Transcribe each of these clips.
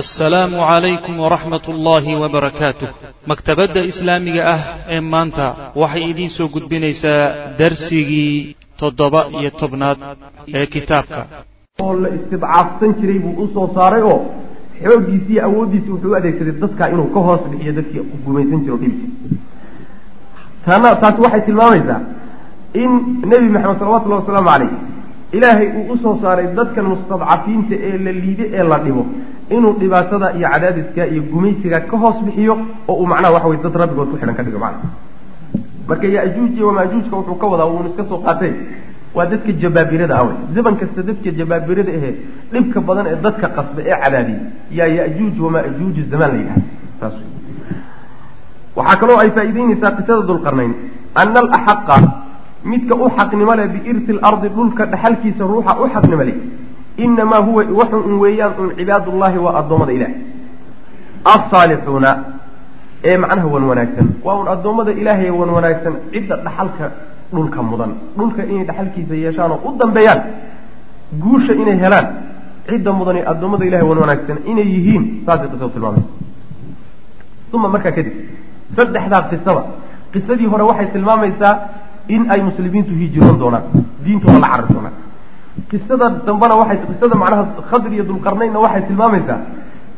assalaamu calaykum waraxmat ullaahi wabarakaatuh maktabadda islaamiga ah ee maanta waxay idiin soo gudbinaysaa darsigii toddoba iyo tobnaad ee kitaabka. Oo la istidcaafsan jiray buu u soo saaray oo xooggiisi iyo awooddiisi wuxuu u adeegsaday dadka inuu ka hoos bixiyo dadkii gumaysan jiro jir tana taasi waxay tilmaamaysaa in nebi maxamed salawatullahi wasalaamu calayh ilaahay uu u soo saaray dadkan mustadcafiinta ee la liide ee la dhibo inuu dhibaatada iyo cadaadiska iyo gumaysiga ka hoos bixiyo oo uu macnaha waxa weye dad rabbigood ku xidhan ka dhigo macnaha marka yajuuj iyo wamaajuujka wuxuu ka wadaa uun iska soo qaatay. Waa dadka jabaabirada awey zaman kasta dadka jabaabirada ahee dhibka badan ee dadka qasba ee cadaadiyay yaa yajuuj zamaan la yidhaha saas waxaa kaloo ay faa'iideynaysaa qisada dulqarnayn. Ana alaxaqa midka u xaqnimo leh biirti lardi dhulka dhaxalkiisa ruuxa u xaqnimo leh inamaa huwa waxu un weeyaan un cibaadullahi waa addoommada ilaah alsaalixuuna ee macnaha wan wanaagsan waa un addoommada ilaahay wan wanaagsan cidda dhaxalka dhulka mudan dhulka inay dhaxalkiisa yeeshaan oo u dambeeyaan guusha inay helaan cidda mudan ee addoommada ilahay wan wanaagsan inay yihiin saasay qisadu tilmaamaysa uma markaa kadib saddexdaa qisaba qisadii hore waxay tilmaamaysaa in ay muslimiintu hijiroon doonaan diintooda la carari doonaan qisada dambena waxay qisada macnaha khadr iyo dulqarnaynna waxay tilmaamaysaa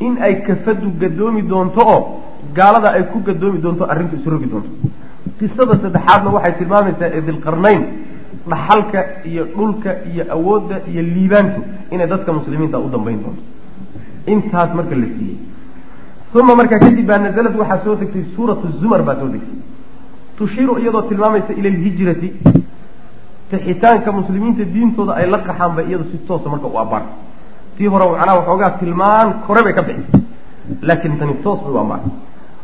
in ay kafadu gadoomi doonto oo gaalada ay ku gadoomi doonto arrintu isrogi doonto. Qisada saddexaadna waxay tilmaamaysaa ee dilqarnayn dhaxalka iyo dhulka iyo awoodda iyo liibaantu inay dadka muslimiinta u dambayn doonto. Intaas marka la siiyey. Uma markaa kadib baa nazalad waxaa soo degtay suuratu zumar baa soo degtay. Tushiiru iyadoo tilmaamaysa ila alhijrati fixitaanka muslimiinta diintooda ay la qaxaan bay iyadu si toosa marka u abaartay tii hore macnaha waxoogaa tilmaan kore bay ka bixisay laakiin tani toos bay u abaartay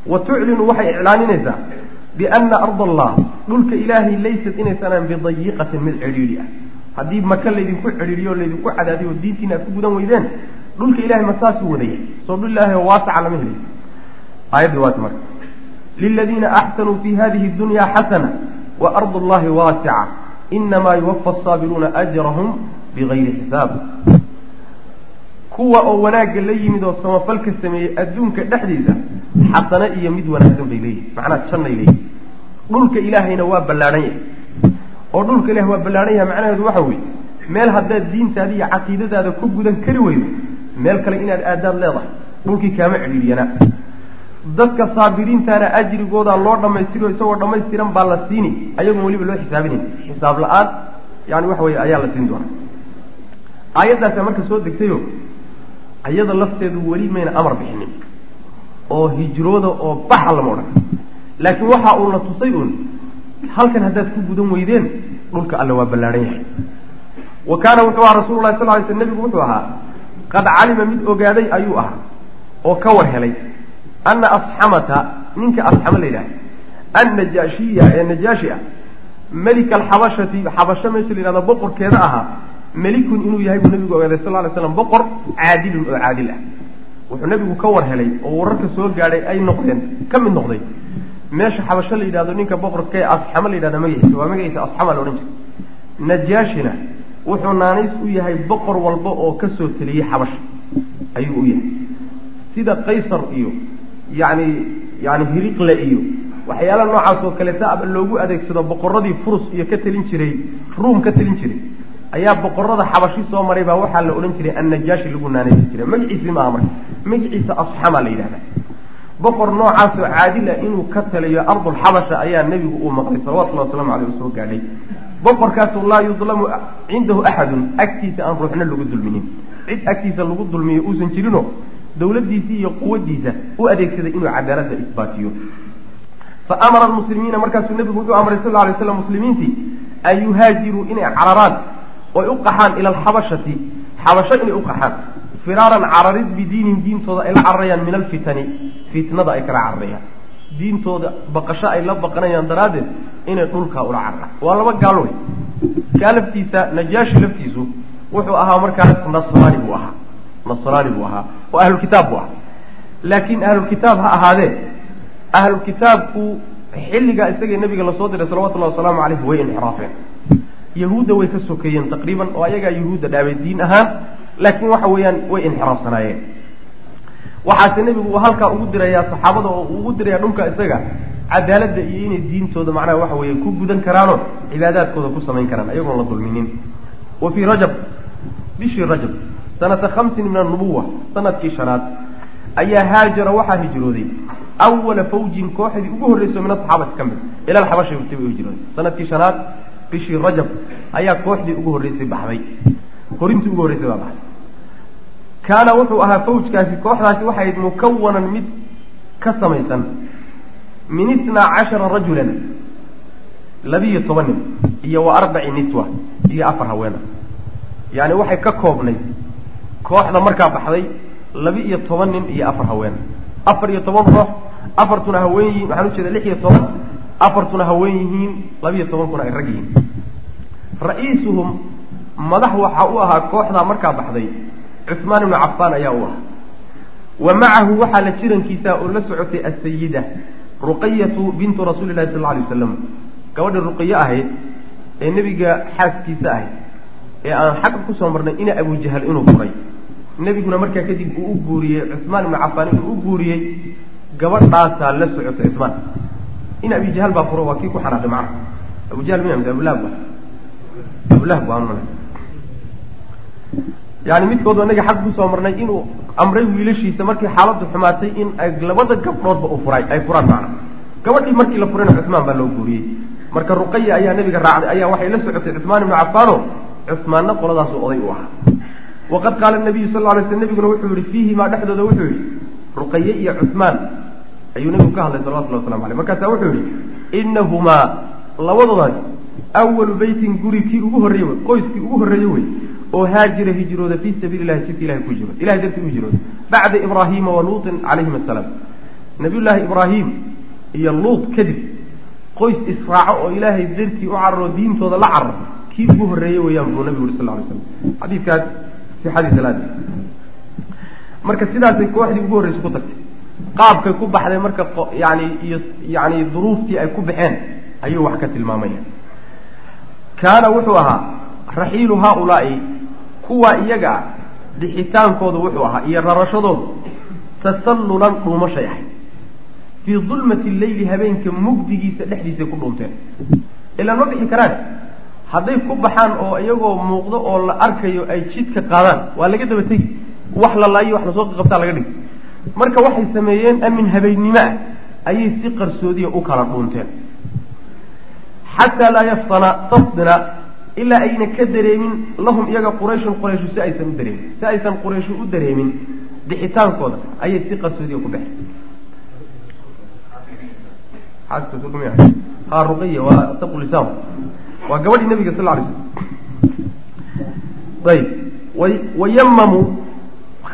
wa tuclinu waxay iclaaninaysaa biana arda allah dhulka ilaahay laysat inaysanaan bidayiqatin mid cidhiidhi ah. Haddii maka laydinku cidhiidhiyo laydinku cadaadiyo oo diintiina aad ku gudan weydeen dhulka ilahay ma saasuu wadaya soo dhul ilaahay oo waasaca lama helay aayaddii waati marka liladiina axsanuu fi hadihi dunya xasana wa ardu allahi waasica inamaa yuwafa asaabiruuna ajrahum bigayri xisaab kuwa oo wanaagga la yimid oo samafalka sameeyey adduunka dhexdiisa xasano iyo mid wanaagsan bay leeyihiin macnaha jannay leeyihiin dhulka ilaahayna waa ballaadhan yahay oo dhulka ilahay waa ballaadhan yahay macnaheedu waxa weeye meel haddaad diintaada iyo caqiidadaada ku gudan kari weydo meel kale inaad aadaad leedahay dhulkii kaama cidhiidhiyana dadka saabiriintaana ajrigooda loo dhammaystiro isagoo dhammaystiran baa la siini. Ayagoon weliba loo xisaabinayn xisaab la'aan yani waxa weye ayaa la siin doona. Aayaddaasa marka soo degtayo ayada lafteedu weli mayna amar bixinin oo hijrooda oo baxa lama odhan. Laakiin waxa uu la tusay uun halkan haddaad ku gudan weydeen dhulka alle waa ballaadhan yahay. Wa kaana wuxuu ahaa rasulu lahi sal ly sl nebigu wuxuu ahaa qad calima mid ogaaday ayuu ahaa oo ka war helay ana asxamata ninka asxama la yidhaha annajaashiya ee najaashi ah melika alxabashati xabasho meesha la yihahdo boqorkeeda ahaa melikun inuu yahay buu nabigu ogaaday sal ly slam boqor caadilun oo caadil ah wuxuu nabigu ka war helay oo wararka soo gaadhay ay noqdeen ka mid noqday meesha xabasho la yidhahdo ninka boqorkee asxama la yidhahda magaciisa waa magaciisa asxama la odhan jiray najaashina wuxuu naanays u yahay boqor walba oo ka soo teliyey xabasha ayuu u yahay sida qaysar iyo yani yani hiriqle iyo. Waxyaala noocaas oo kaleeta aba loogu adeegsado boqoradii furus iyo ka telin jiray ruum ka telin jiray. Ayaa boqorada xabashi soo maray baa waxaa la odhan jiray annajaashi lagu naanaysi jiray. Magaciisi maaha marka magaciisa asxama la yidhahda. Boqor noocaasoo caadila inuu ka taliyo ardulxabasha ayaa nebigu uu maqlay salawatullahi waslamu aleyh soo gaadhay boqorkaasu laa yudlamu cindahu axadun agtiisa aan ruuxna lagu dulminin. Cid agtiisa lagu dulmiyo uusan jirinoo dawladdiisii iyo quwadiisa u adeegsaday inuu cadaaladda isbaatiyo. Fa amara almuslimiina markaasuu nebigu wuxuu amray sal alay slam muslimiintii an yuhaajiruu inay cararaan oy u qaxaan ila alxabashati xabasho inay u qaxaan. Firaaran cararid bidiinihim diintooda ay la cararayaan min alfitani fitnada ay kala cararayaan. Diintooda baqasho ay la baqanayaan daraaddeed inay dhulkaa ula cararaan. Waa laba gaal wey kaa laftiisa najaashi laftiisu wuxuu ahaa markaas nasraani buu ahaa nasraani buu ahaa oo ahlulkitaab buu ahaa. Laakiin ahlulkitaab ha ahaadee ahlulkitaabku xilligaa isagii nabiga la soo diray salawatullahi wasalaamu caleyh way inxiraafeen. Yahuudda way ka sokeeyeen taqriiban oo ayagaa yahuudda dhaabay diin ahaan laakiin waxa weeyaan way inxiraafsanaayeen. Waxaase nebigu halkaa ugu dirayaa saxaabada oo uu ugu dirayaa dhulka isaga cadaaladda iyo inay diintooda macnaha waxa weeye ku gudan karaanoo cibaadaadkooda ku samayn karaan ayagoon la dulminin wa fii rajab bishii rajab sanata khamsin min annubuwa sannadkii shanaad ayaa haajara waxaa hijrooday. Awala fawjin kooxdii ugu horreyso min asaxaabati ka mid ila alxabasha bay u hijrooday. Sanadkii shanaad bishii rajab ayaa kooxdii ugu horreysay baxday. Horintii ugu horreysay baa baxday. Kaana wuxuu ahaa fawjkaasi kooxdaasi waxay ahayd mukawanan mid ka samaysan. Min itnaa cashara rajulan labiyo toban nin iyo wa arbaci niswa iyo afar haweena yaani waxay ka koobnay kooxda markaa baxday laba-iyo toban nin iyo afar haween. Afar iyo toban ruux afartuna haween yihiin waxaan ujeeda lix iyo toban afartuna haween yihiin labiiyo tobankuna ay rag yihiin. Ra'iisuhum madax waxaa u ahaa kooxdaa markaa baxday cusmaan ibnu cafaan ayaa u ahaa. Wa macahu waxaa la jirankiisa oo la socotay asayida ruqayatu bintu rasuuli llahi sal lla alay wasalam gabadhii ruqiyo ahayd ee nebiga xaaskiisa ahayd ee aan xagga ku soo marnay ina abujahal inuu furay nebiguna markaa kadib uu u guuriyey cusmaan ibnu cafaan inuu u guuriyey gabadhaasaa la socotay cusmaan. In abijahal baa furo waa kii ku xanaaqay macna mise abulahab ba abulahab baan malay yani midkood inaga xag ku soo marnay inuu amray wiilashiisa markii xaaladdu xumaatay in ay labada gabdhoodba u furay ay furaan macna gabadhii markii la furayna cusmaan baa loo guuriyey. Marka ruqaya ayaa nebiga raacday ayaa waxay la socotay cusmaan ibnu cafaano cusmaanna qoladaasu oday u ahaa waqad qaala nabiyu sal lay sl nebiguna wuxuu yihi fiihimaa dhexdooda wuxuu yihi ruqaye iyo cusmaan ayuu nebigu ka hadlay salawatullah waslamu aleyh markaasaa wuxuu yihi inahumaa labadoodaas awalu beytin guri kii ugu horreeye wey qoyskii ugu horreeye wey oo haajira hijrooda fii sabiili llahi jidka ilahay ku hijrooda ilahay dartii u hijrooda bacda ibraahiima wa luutin calayhim asalaam nabiyullaahi ibraahim iyo luut kadib qoys israaco oo ilaahay dartii u cararo diintooda la cararo kii ugu horreeye weeyaan buu nabigu yuri sal alay slam xadiidkaas sixadii salaadii marka sidaasay kooxdii ugu horreysa ku tagtay qaabkay ku baxday marka yani iyo yani duruuftii ay ku baxeen ayuu wax ka tilmaamaya kaana wuxuu ahaa raxiilu haaulaai kuwa iyaga ah bixitaankoodu wuxuu ahaa iyo rarashadoodu tasallulan dhuumashay ahayd fii dulmati leyli habeenka mugdigiisa dhexdiisay ku dhuunteen ilaan ma bixi karaan hadday ku baxaan oo iyagoo muuqdo oo la arkayo ay jidka qaadaan waa laga daba tegi. Wax la laayo wax la soo qabtaa laga dhigi. Marka waxay sameeyeen amin habeennimo ah ayay si qarsoodiya u kala dhuunteen. Xataa laa yaftana tasdina ilaa ayna ka dareemin lahum iyaga qurayshun qurayshu si aysan u dareemin si aysan qurayshu u dareemin. Bixitaankooda ayay si qarsoodiya ku baxeen. Ha ruqiya waa taqulisaam waa gabadhii nabiga sal lay slam. Ayb. Wayamamu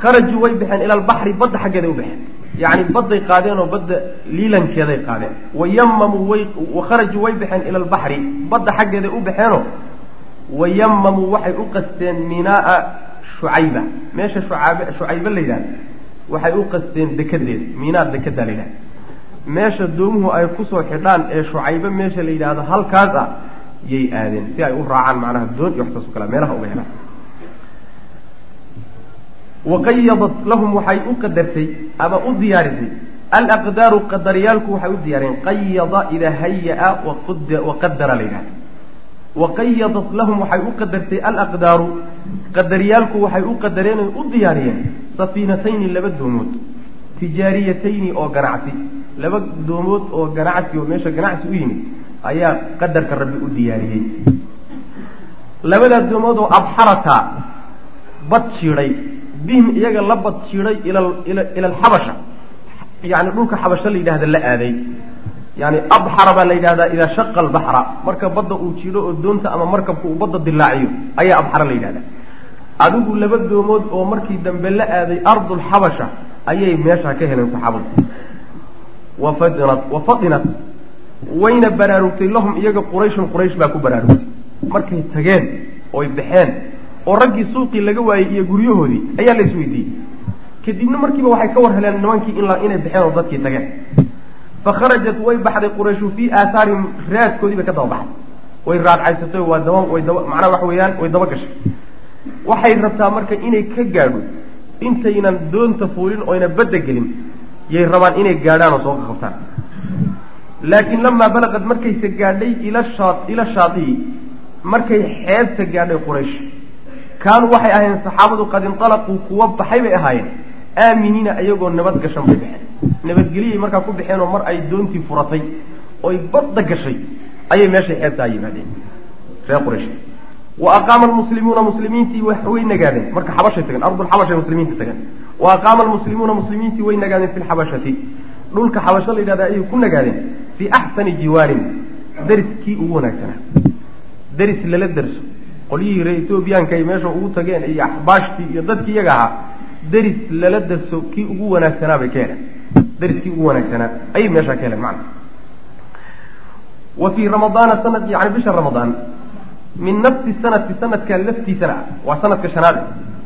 kharajuu way baxeen ila albaxri badda xaggeeday u baxeen. Yacni badday qaadeen oo badda liilankeeday qaadeen. Wayamamu way wakharajuu way baxeen ila albaxri badda xaggeeday u baxeenoo. Wayamamu waxay u qasteen minaaa shucayba. Meesha shucaabe shucaybe la yidhahda waxay u qasteen dekedeeda minaa dekedaa la yidhahda meesha doomuhu ay ku soo xidhaan ee shucaybe meesha la yidhaahdo halkaas ah yay aadeen. Si ay u raacaan macnaha doon iyo waxtaas o meelaha uga helaan waqayadat lahum waxay u qadartay ama u diyaarisay alaqdaaru qadaryaalku waxay u diyaariyeen qayada idaa haya-a waqadara la yidhahda waqayadat lahum waxay u qadartay alaqdaaru qadaryaalku waxay u qadareen oy u diyaariyeen safiinatayni laba doomood. Tijaariyatayni oo ganacsi. Laba doomood oo ganacsi oo meesha ganacsi u yimid ayaa qadarka rabbi u diyaariyey. Labadaa doomood oo abxarata bad jiidhay bihim iyaga la bad jiidhay ila alxabasha yani dhulka xabasho la yidhahda la aaday. Yani abxara baa la yidhahdaa idaa shaqa albaxra marka badda uu jiidho oo doonta ama markabka uu badda dilaaciyo ayaa abxara la yidhahda adigu laba doomood oo markii dambe la aaday ardulxabasha ayay meeshaa ka heleen saxaabadu. Wafadinat wayna baraarugtay lahum iyaga qurayshun quraysh baa ku baraarugtay. Markay tageen oy baxeen oo raggii suuqii laga waayey iyo guryahoodii ayaa la isweydiiyey. Kadibna markiiba waxay ka war heleen nimankii in inay baxeen oo dadkii tageen. Fa kharajat way baxday qurayshu fii aathaarihim raadkoodii bay ka daba baxday. Way raadcaysatay waa daba way daba macnaha waxa weeyaan way daba gashay. Waxay rabtaa marka inay ka gaadho intaynan doonta fuulin oyna badda gelin yay rabaan inay gaadhaan oo soo qaqabtaan laakiin lamaa balaqad markayse gaadhay ila shaa ila shaadiyi markay xeebta gaadhay quraysh. Kaanuu waxay ahaayeen saxaabadu qad intalaquu kuwa baxay bay ahaayeen. Aaminiina iyagoo nabad gashan bay baxeen. Nabadgeliyay markaa ku baxeen oo mar ay doontii furatay oy badda gashay ayay meeshay xeebtaa yimaadeen. Reer quraysh. Wa aqaama almuslimuuna muslimiintii way nagaadeen. Marka xabashay tageen ardulxabashay muslimiinta tageen wa aqaama almuslimuuna muslimiintii way nagaadeen fi lxabashati dhulka xabasho la yidhahda ayay ku nagaadeen fii axsani jiwaarin deriskii ugu wanaagsanaa deris lala derso qolyihii reer etoobiyaanka ay meesha ugu tageen iyo axbaashtii iyo dadkii iyaga ahaa deris lala derso kii ugu wanaagsanaa bay ka heleen. Deriskii ugu wanaagsanaa ayay meeshaa ka heleen macna. Wa fii ramadaana sanad yani bisha ramadaan min nafsi sanati sanadka laftiisana ah waa sanadka shanaade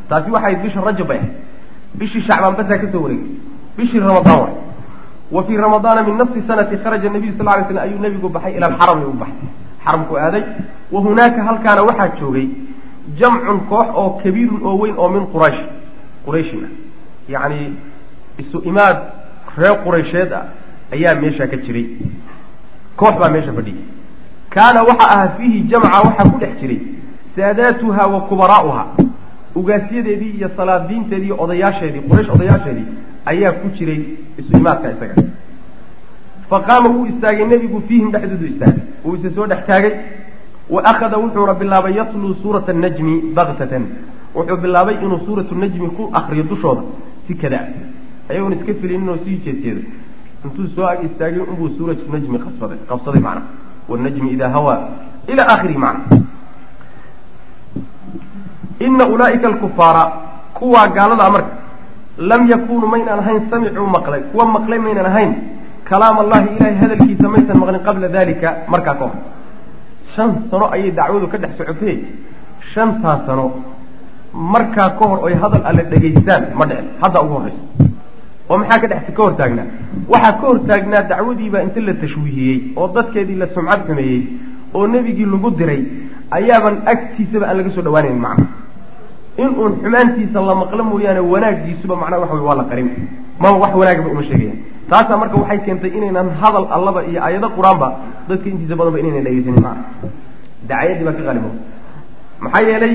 taasi waxay bisha rajab bay ahayd bishii shacbaan basaa ka soo wareegay. Bishii ramadaan waay wa fii ramadaana min nafsi sanati kharaja nabiyu sal lay slam ayuu nebigu baxay ila alxarami u baxay xaramku aaday wa hunaaka halkaana waxaa joogay jamcun koox oo kabiirun oo weyn oo min quraysh qurayshin ah yacni isu imaad reer quraysheed ah ayaa meeshaa ka jiray koox baa meesha fadhiyay kaana waxa ahaa fiihi jamca waxaa ku dhex jiray saadaatuha wa kubaraa'uha ugaasyadeedii iyo salaadiinteedii iyo odayaasheedii quraysh odayaasheedii ayaa ku jiray isu imaadka isaga. Fa qaama wuu istaagay nebigu fiihim dhexdoodu istaagay. Wuu isa soo dhex taagay. Wa akhada wuxuuna bilaabay yatluu suurata anajmi baktatan wuxuu bilaabay inuu suuratu najmi ku akriyo dushooda si kadaa ayagoon iska filinin oo sii jeedjeeday intuu soo ag istaagay unbuu suuratu najmi qabsaday qabsaday macna. Wanajmi idaa hawaa ila aakhirihi macna. Ina ulaa'ika alkufaara kuwaa gaaladaa marka lam yakunuu maynaan ahayn samicuu maqlay. Kuwa maqlay maynaan ahayn. Kalaam allahi ilahay hadalkiisa maysan maqlin qabla dalika markaa ka hor shan sano ayay dacwadu ka dhex socotay shantaa sano markaa ka hor oy hadal alle dhegaystaan ma dhicin. Hadda ugu horrayso oo maxaa ka dhex ka hortaagnaa? Waxaa ka hortaagnaa dacwadiibaa inta la tashwiihiyey oo dadkeedii la sumcad xumeeyey oo nebigii lagu diray ayaaban agtiisaba aan laga soo dhawaanayn macna in uun xumaantiisa la maqlo mooyaane wanaagiisuba macnaha waxa wey waa la qarin maba wax wanaagaba uma sheegayaan. Taasaa marka waxay keentay inaynan hadal allaba iyo aayado qur'aanba dadka intiisa badanba inaynan dhegeysanin macna dacayadii baa ka qalimo maxaa yeelay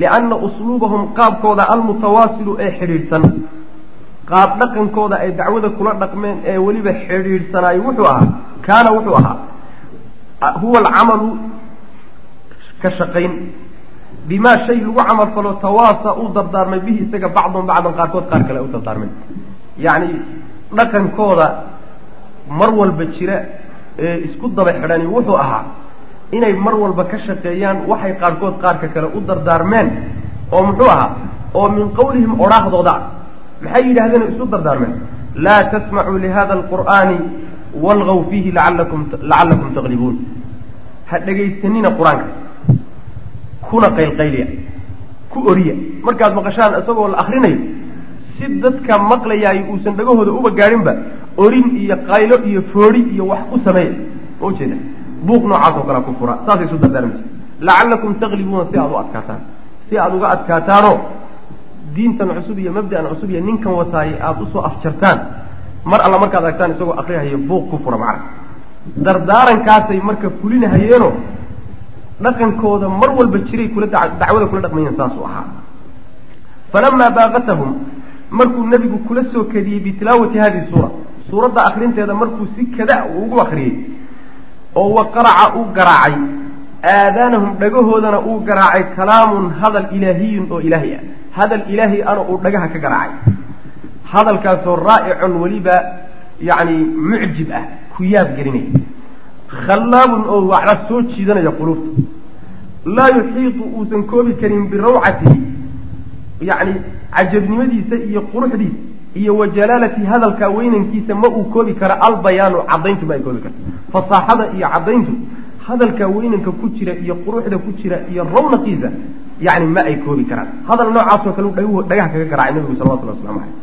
lianna usluubahum qaabkooda almutawaasilu ee xidhiidhsan. Qaab dhaqankooda ay dacwada kula dhaqmeen ee weliba xidhiidhsanaayo wuxuu ahaa kaana wuxuu ahaa huwa alcamalu ka shaqayn bimaa shay lagu camal falo tawaasa u dardaarmay bihi isaga bacdun bacdan qaarkood qaar kale u dardaarmeen yacni dhaqankooda mar walba jira ee isku daba xidhani wuxuu ahaa inay mar walba ka shaqeeyaan waxay qaarkood qaarka kale u dardaarmeen oo muxuu ahaa oo min qawlihim odhaahdooda maxay yidhahdeen isu dardaarmeen? Laa tasmacuu lihada alqur'aani walgaw fiihi laallakum lacallakum taglibuun ha dhegaysanina qur'aanka kuna qaylqayliya ku oriya. Markaad maqashaan isagoo la akrinayo si dadka maqlayaayo uusan dhagahooda uba gaadhinba orin iyo qaylo iyo foodi iyo wax ku sameeya. Ma ujeeda buuq noocaas oo kalea ku fura. Saasay isu dardaarmaysa. Lacallakum taglibuuna si aada u adkaataan. Si aada uga adkaataanoo diintan cusub iyo mabda'an cusub iyo ninkan wataaye aada u soo afjartaan mar alla markaad aragtaan isagoo akrihayo buuq ku fura macna. Dardaarankaasay marka fulinahayeeno dhaqankooda mar walba jiray kula dacwada kula dhaqmayeen saasuu ahaa. Falamaa baaqatahum markuu nebigu kula soo kadiyey bitilaawati hadihi suura suuradda akrinteeda markuu si kada uu ugu akriyey oo wa qaraca uu garaacay aadaanahum dhagahoodana uu garaacay kalaamun hadal ilaahiyun oo ilaahi ah. Hadal ilaahi ana uu dhagaha ka garaacay. Hadalkaasoo raa'icun weliba yacni mucjib ah ku yaab gelinaya khallaabun oo waxla soo jiidanaya quluubta. Laa yuxiitu uusan koobi karin birawcatihi yacni cajabnimadiisa iyo quruxdiisa iyo wa jalaalati hadalka weynankiisa ma uu koobi kara albayaanu caddayntu ma ay koobi karto. Fasaaxada iyo caddayntu hadalka weynanka ku jira iyo quruxda ku jira iyo rawnaqiisa yani ma ay koobi karaan. Hadal noocaasoo kale dhagh dhagaha kaga garaacay nabigu salawatullah waslamu caleyh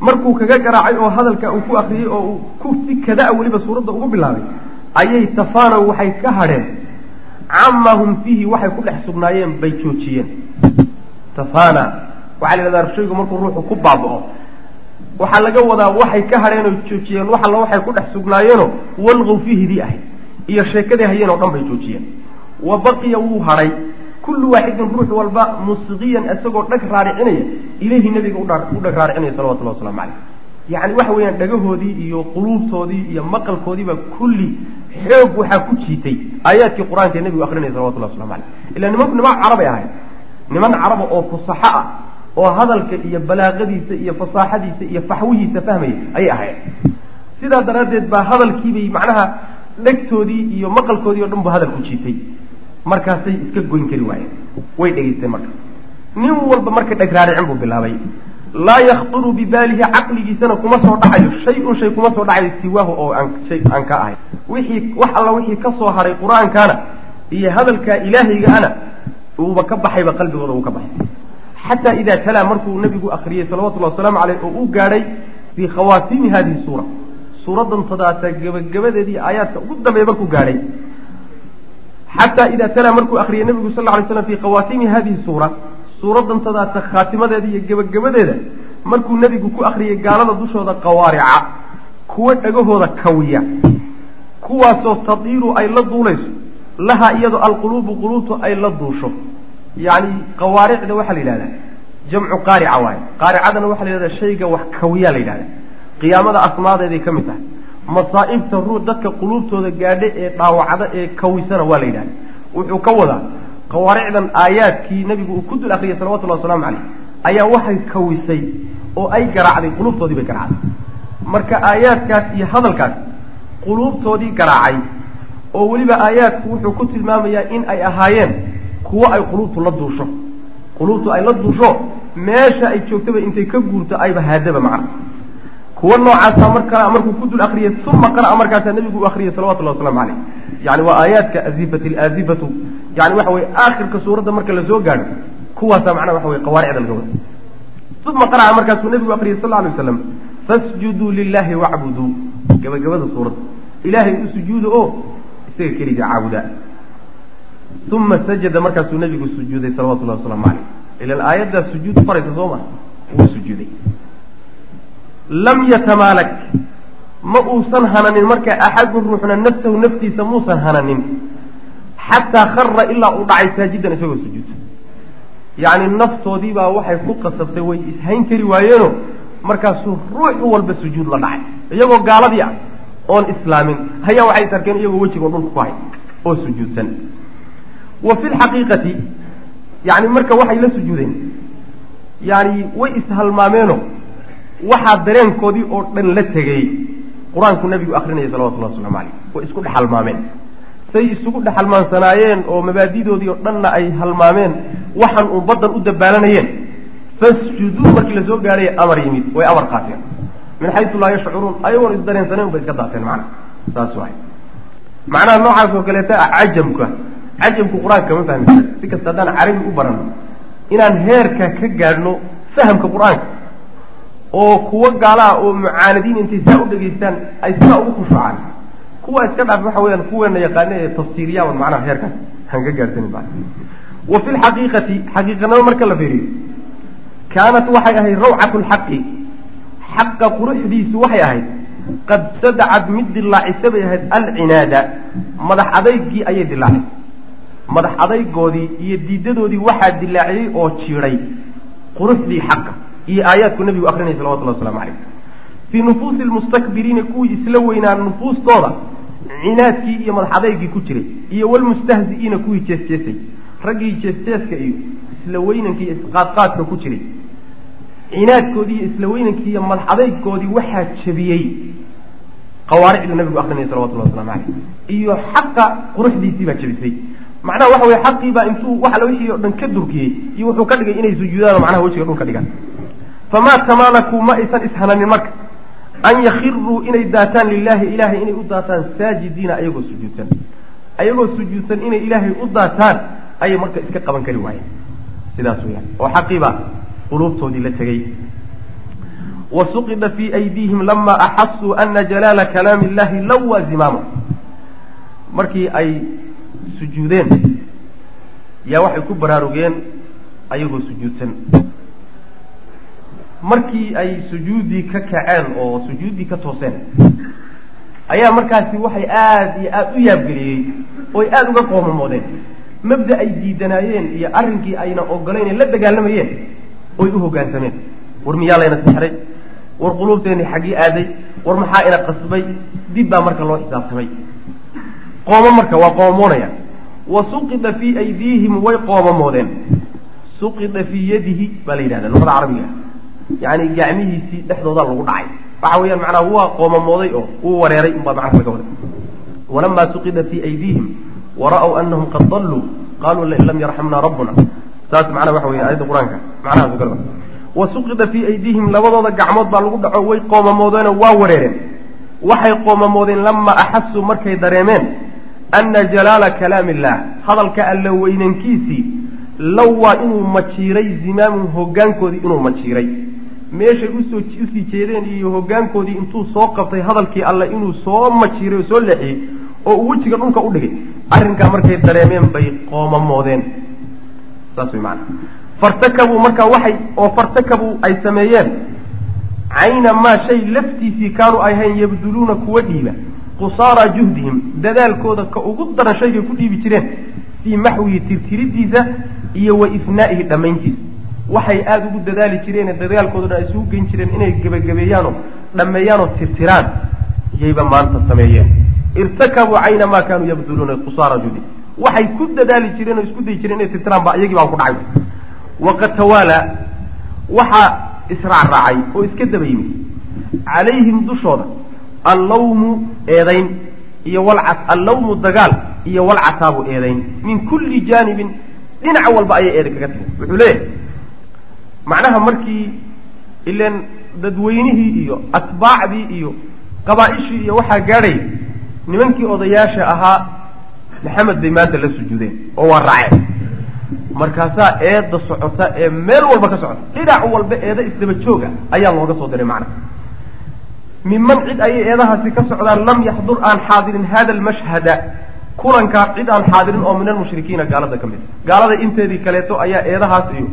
markuu kaga garaacay oo hadalka uu ku akriyey oo uu ku si kadaa weliba suuradda ugu bilaabay ayay tafaanow waxay ka hadheen cama hum fiihi waxay ku dhex sugnaayeen bay joojiyeen. Tafana waxaa la yidhahdaa shaygu markuu ruuxu ku baaba'o waxaa laga wadaa waxay ka hadheen oo joojiyeen wax alla waxay ku dhex sugnaayeeno walqow fiihidii ahayd iyo sheekadii hayeen oo dhan bay joojiyeen. Wa baqiya wuu hadhay kullu waaxidin ruux walba musqiyan isagoo dhag raaricinaya. Ilayhi nabiga u dhag raaricinaya salawatullahi waslamu caleyh yacni waxa weeyaan dhagahoodii iyo quluubtoodii iyo maqalkoodiiba kulli xoog waxaa ku jiitay. Aayaadkii qur'aanka ee nebigu akrinaya salawatullahi waslamu caleyh ila niman niman carabay ahayd niman caraba oo fusaxo ah oo hadalka iyo balaaqadiisa iyo fasaaxadiisa iyo faxwihiisa fahmaya ayay ahayd sidaa daraaddeed baa hadalkiibay macnaha dhegtoodii iyo maqalkoodii o dhan bu hadal ku jiitay markaasay iska goyn kari waayeen. way dhegaysteen marka. nin walba marka dheg raaricin buu bilaabay. laa yakhturu bibaalihi caqligiisana kuma soo dhacayo. shay-un shay kuma soo dhacayo siwaahu oo aan shay aan ka ahay. wixii wax alla wixii ka soo haray qur'aankaana iyo hadalkaa ilaahaygaana uuba ka baxayba qalbigooda uu ka baxay. xataa idaa talaa markuu nabigu akriyey salawatullahi wasalaamu caleyh oo uu gaadhay fii khawaatiimi hadihi suura. suuradan tadaata gebagabadeedii aayaadka ugu dambeeya markuu gaadhay xataa idaa talaa markuu akriyey nabigu sal lay slam fii khawaatiimi hadihi suura suuradan khaatimadeeda iyo gebagabadeeda markuu nebigu ku akriyey gaalada dushooda qawaarica kuwa dhagahooda kawiya kuwaasoo tadiiru ay la duulayso lahaa iyadoo alquluubu quluubtu ay la duusho. Yacni qawaaricda waxaa la yidhahdaa jamcu qaarica waaye. Qaaricadana waxaa la yidhahdaa shayga wax kawiyaa la yidhahda qiyaamada asmaadeeday ka mid tahay masaa'ibta ruux dadka quluubtooda gaadha ee dhaawacda ee kawisana waa la yidhahda wuxuu ka wadaa qawaaricdan aayaadkii nabigu uu ku dul akriyay salawatullahi wasalaamu caleyh ayaa waxay kawisay oo ay garaacday quluubtoodii bay garaacday. Marka aayaadkaas iyo hadalkaas quluubtoodii garaacay oo weliba aayaadku wuxuu ku tilmaamayaa in ay ahaayeen kuwo ay quluubtu la duusho. Quluubtu ay la duusho meesha ay joogtaba intay ka guurto ayba haadaba macna kuwa noocaasa markaa markuu ku dul akriyay uma qara'a markaasaa nabigu u akriyay salawatullahi waslamu caleyh yani waa aayaadka azifati alaazifatu yani waxa weye aakhirka suuradda marka la soo gaadho kuwaasaa macnaha waxa weye qawaaricda laga wada uma qara'a markaasuu nabigu akriyay sal alay waslam fasjuduu lilahi wacbuduu. Gabagabada suuradda ilaahay u sujuuda oo isaga keliga caabuda uma sajada markaasuu nabigu sujuuday salawatullahi wasalaamu caleyh ilan aayaddaas sujuud faraysa soo ma? Wuu sujuuday lam yatamaalak. Ma uusan hananin marka axadun ruuxna nafsahu naftiisa muusan hananin. Xataa khara ilaa uu dhacay saajidan isagoo sujuudsa yacni naftoodiibaa waxay ku qasabtay way ishayn kari waayeeno markaasuu ruux walba sujuud la dhacay. Iyagoo gaaladii ah oon islaamin hayaa waxay is arkeen iyagoo wejigoo dhulka ku hay oo sujuudsan. Wa fi lxaqiiqati yani marka waxay la sujuudeen yani way ishalmaameeno waxaa dareenkoodii oo dhan la tegey. Qur'aanku nabigu akrinaya salawatullahi waslamu caleyh way isku dhex halmaameen say isugu dhex halmaansanaayeen oo mabaadidoodii oo dhanna ay halmaameen waxaan uun baddan u dabaalanayeen fasjuduu markii la soo gaadhay amar yimid way amar qaateen. Min xaysu laa yashcuruun ayagoon isdareensaneen bay iska daateen macna. Saas waay macnaha noocaas oo kaleeta ah cajamka. Cajamku qur'aanka ma fahmi kara si kasta haddaan carabi u baranno inaan heerka ka gaadhno fahamka qur'aanka oo kuwo gaalaha oo mucaanadiin intay saa u dhegaystaan ay sidaa ugu khushuucaan kuwa iska dhaaf waxa weyaan kuweena yaqaane ee tafsiiriyaaban macnaha heerkaas aan ka ba wa fi lxaqiiqati xaqiiqanimo marka la fiiriyo. Kaanat waxay ahayd rawcatu lxaqi xaqa quruxdiisu waxay ahayd qad sadacad mid dilaacisa bay ahayd alcinaada. Madax adaygii ayay dilaacay madax adaygoodii iyo diidadoodii waxaa dilaaciyey oo jiiday quruxdii xaqa iyo aayaadku nabigu akrinaya salawatullahi waslamu caleyh fii nufuusi lmustakbiriina kuwii isla weynaa nufuustooda cinaadkii iyo madax adaygii ku jiray iyo walmustahzi'iina kuwii jeesjeesay raggii jeesjeeska iyo isla weynankii iyo isqaadqaadka ku jiray. Cinaadkoodii iyo isla weynankii iyo madax adaygoodii waxaa jebiyey qawaaricda nabigu akrinaya salawatullahi waslamu caleyh iyo xaqa quruxdiisii baa jebisay. Macnaha waxa weye xaqiibaa intuu wax alla wixii o dhan ka durkiyey iyo wuxuu ka dhigay inay sujuudaan oo macnaha wejiga dhul ka dhigaan famaa tamaanakuu ma aysan ishananin marka an yakhiruu inay daataan lilahi ilahay inay u daataan saajidiina ayagoo sujuudsan ayagoo sujuudsan inay ilaahay u daataan ayay marka iska qaban kari waayeen sidaas weyaan oo xaqiibaa quluubtoodii la tegey wa suqida fii aydiihim lama axasuu ana jalaala kalaami illahi lawaa zimaama markii ay sujuudeen yaa waxay ku baraarugeen ayagoo sujuudsan markii ay sujuuddii ka kaceen oo sujuuddii ka tooseen ayaa markaasi waxay aada iyo aada u yaabgeliyey oy aada uga qoomamoodeen mabda ay diidanaayeen iyo arrinkii ayna ogolayn la dagaalamayeen oy u hoggaansameen war miyaa layna sixray war quluubteenni xaggii aaday? War maxaa ina qasbay? Dib baa marka loo xisaabtamay. Qooma marka waa qoomamoonaya wa suqida fii aydiihim way qoomamoodeen suqida fii yadihi baa la yidhahda luqada carabiga yacni gacmihiisii dhexdooda lagu dhacay. Waxa weeyaan macnaha waa qoomamooday oo wuu wareeray unbaa macnaha laga wada walamaa suqida fii aydiihim wara'w anahum qad daluu qaluu lain lam yarxamna rabbuna saas macnaha waxa weya aayadda qur'aanka macnahaas kale wa suqida fii aydiihim labadooda gacmood baa lagu dhaco way qoomamoodeenoo waa wareereen. Waxay qoomamoodeen lama axasuu markay dareemeen ana jalaala kalaami illaah hadalka alla weynankiisii low waa inuu majiiray zimaamun hoggaankoodii inuu majiiray meeshay u soo u sii jeedeen iyo hoggaankoodii intuu soo qabtay hadalkii alle inuu soo majiiray oo soo leexiyey oo uu wejiga dhulka u dhigay arrinkaa markay dareemeen bay qoomamoodeen saas way maana fartakabuu markaa waxay oo fartakabuu ay sameeyeen cayna maa shay laftiisii kaanuu ay ahayn yabduluuna kuwa dhiiba qusaara juhdihim dadaalkooda ka ugu daran shaygay ku dhiibi jireen fii maxwihi tirtiridiisa iyo wa ifnaa'ihi dhammayntiisa waxay aada ugu dadaali jireene dadaalkoodana ay isugu geyn jireen inay gebagabeeyaanoo dhammeeyaanoo tirtiraan. Yayba maanta sameeyeen. Irtakabuu cayna maa kaanuu yabduluuna qusaara juhdihim waxay ku dadaali jireen oo isku dayi jireen inay tirtiraan ba iyagii baan ku dhacay. Waqad tawaalaa waxaa israacraacay oo iska daba yimid. Calayhim dushooda allawmu eedayn iyo walca allawmu dagaal iyo walcataabu eedayn. Min kulli jaanibin dhinac walba ayay eeday kaga timid wuxuu leeyahay macnaha markii ileen dadweynihii iyo atbaacdii iyo qabaa-ishii iyo waxaa gaadhay nimankii odayaasha ahaa maxamed bay maanta la sujuudeen oo waa raaceen. Markaasaa eedda socota ee meel walba ka socota. Dhinac walba eeda isdaba jooga ayaa looga soo diray macnaha. Miman cid ayay eedahaasi ka socdaan lam yaxdur aan xaadirin hada almashhada kulankaa cid aan xaadirin oo min almushrikiina gaalada ka mid. Gaalada inteedii kaleeto ayaa eedahaas iyo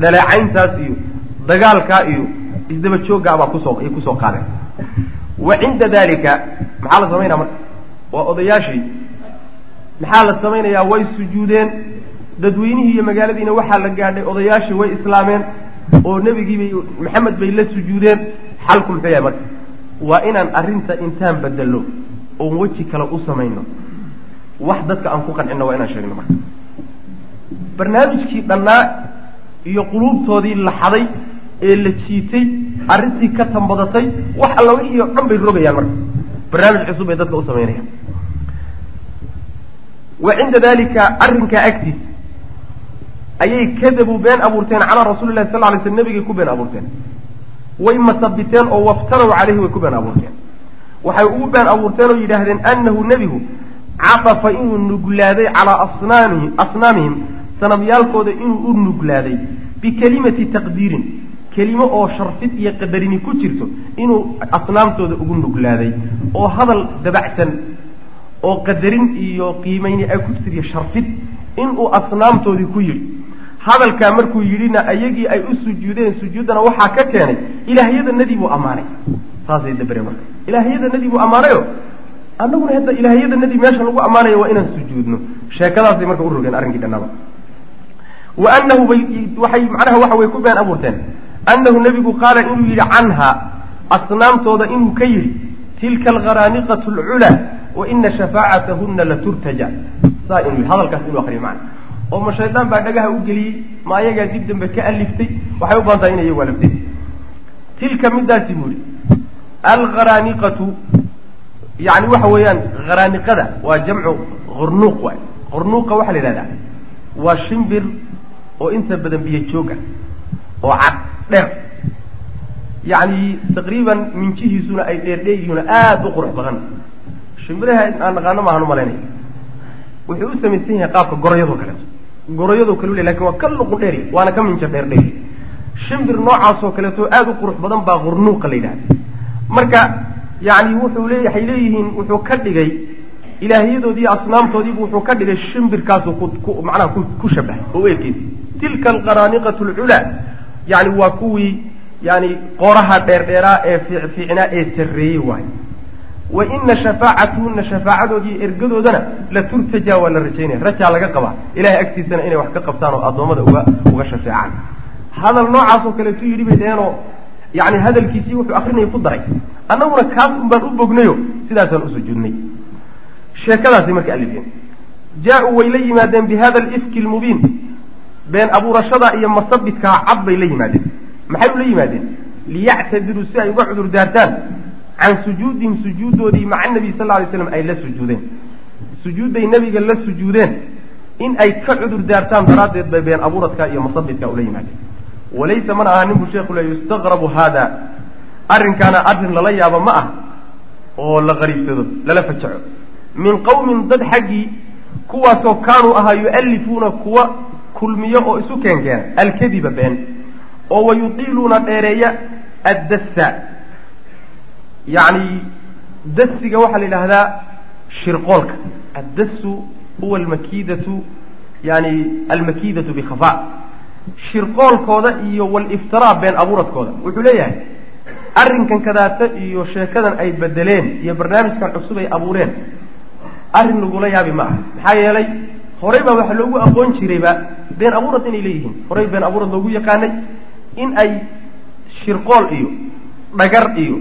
dhaleecayntaas iyo dagaalkaa iyo isdaba jooggaabaa ku soo ay ku soo qaadeen. Wa cinda dalika maxaa la samaynaya marka? Waa odayaashii. Maxaa la samaynayaa? Way sujuudeen. Dadweynihii iyo magaaladiina waxaa la gaadhay odayaashii way islaameen oo nebigiibay maxamed bay la sujuudeen. Xalku muxuu yahay marka? Waa inaan arrinta intaan bedelno oon weji kale u samayno. Wax dadka aan ku qancinno waa inaan sheegno marka. Barnaamijkii dhannaa iyo quluubtoodii la xaday ee la jiitay arrintii ka tambadatay wax alla wixii oo dhan bay rogayaan marka. Barnaamij cusub bay dadka u samaynayaan wa cinda dalika arrinkaa agtiisa ayay kadabuu been abuurteen calaa rasuuli lahi sal lay sl nabigay ku been abuurteen. Way masabiteen oo waftaraw caleyhi way ku been abuurteen. Waxay ugu been abuurteen oo yidhaahdeen annahu nebigu catafa inuu nuglaaday calaa asnaamihi asnaamihim sanamyaalkooda inuu u nuglaaday bikelimati taqdiirin kelimo oo sharfid iyo qadarini ku jirto inuu asnaamtooda ugu nuglaaday oo hadal dabacsan oo qadarin iyo qiimayni ay ku jirto iyo sharfid inuu asnaamtoodii ku yidhi. Hadalkaa markuu yidhina ayagii ay u sujuudeen sujuuddana waxaa ka keenay ilaahyadanadii buu ammaanay. Saasay dabareen marka. Ilaahyadanadii buu ammaanayo? Annaguna hadda ilaahyadanadii meesha lagu ammaanayo waa inaan sujuudno. Sheekadaasay marka u rogeen arrinkii dhannaba wa anahu bay waxay macnaha waxa way ku been abuurteen. annahu nebigu qaala inuu yidhi canha asnaamtooda inuu ka yidhi tilka algharaaniqatu alculaa wa ina shafaacatahuna laturtaja saa inuu yidhi hadalkaas inuu akriyo macna oo ma shaydaan baa dhagaha u geliyey ma ayagaa dib dambe ka aliftay waxay u badan tahay inay iyagu aliftay tilka midaasi buu yihi algharaaniqatu yani waxa weeyaan kharaaniqada waa jamcu hurnuuq waay hurnuuqa waxaa la yidhahdaa waa shimbir oo inta badan biyo jooga oo cad dheer. Yacni taqriiban minjihiisuna ay dheerdheeryihiin aada u qurux badan. Shimbiraha aan naqaano maahan u malaynaya wuxuu u samaysan yahay qaabka gorayadoo kaleeto gorayadoo kale u le laakiin waa ka luqun dheeri waana ka minja dheer dheeri. Shimbir noocaasoo kaleeto aada u qurux badan baa hurnuuqa la yidhahda marka yani wuxuu le waxay leeyihiin wuxuu ka dhigay ilaahyadoodii asnaamtoodiibu wuxuu ka dhigay shimbirkaasu ku macnaha ku ku oo u ekeysay tilka alqaraaniqatu alculaa yani waa kuwii yani qooraha dheerdheeraa ee fiicfiicnaa ee sarreeyey waayo wa ina shafaacatuhuna shafaacadoodii ergadoodana la turtajaa waa la rajaynaya rajaa laga qabaa. Ilahay agtiisana inay wax ka qabtaan oo addoommada uga uga shafeecaan. Hadal noocaasoo kaleetu yidhi bay dhaheenoo yani hadalkiisii wuxuu akrinaya ku daray. Annaguna kaas un baan u bognayo sidaasaan u sujuudnay sheekadaasay marka alifeen jaa-uu way la yimaadeen bi alifki lmubiin been abuurashada iyo masabidkaa cad bay la yimaadeen. Maxay ula yimaadeen? Liyactadiruu si ay uga cudur daartaan can sujuudihim sujuuddoodii maca nabiy sal lay slam ay la sujuudeen. Sujuudday nebiga la sujuudeen in ay ka cudur daartaan daraaddeed bay been abuuradka iyo masabidka ula yimaadeen. Walaysa mana aha ninbuu sheekhu le yustaqrabu haada. Arrinkaana arrin lala yaabo ma ah oo la qariibsado lala fajaco. Min qowmin dad xaggii kuwaasoo kaanuu ahaa yu'allifuuna kuwa kulmiyo oo isu keenkeena alkadiba been oo wa yutiiluuna dheereeya addassa. Yacni dasiga waxaa la yidhaahdaa shirqoolka. Addassu huwa almakiidatu yani almakiidatu bikhafa shirqoolkooda iyo waliftiraa been abuuradkooda wuxuu leeyahay arrinkan kadaata iyo sheekadan ay bedeleen iyo barnaamijkan cusub ay abuureen arrin lagula yaabi ma aha maxaa yeelay horey baa waxaa loogu aqoon jirayba been abuurad inay leeyihiin. Horey been abuurad loogu yaqaanay in ay shirqool iyo dhagar iyo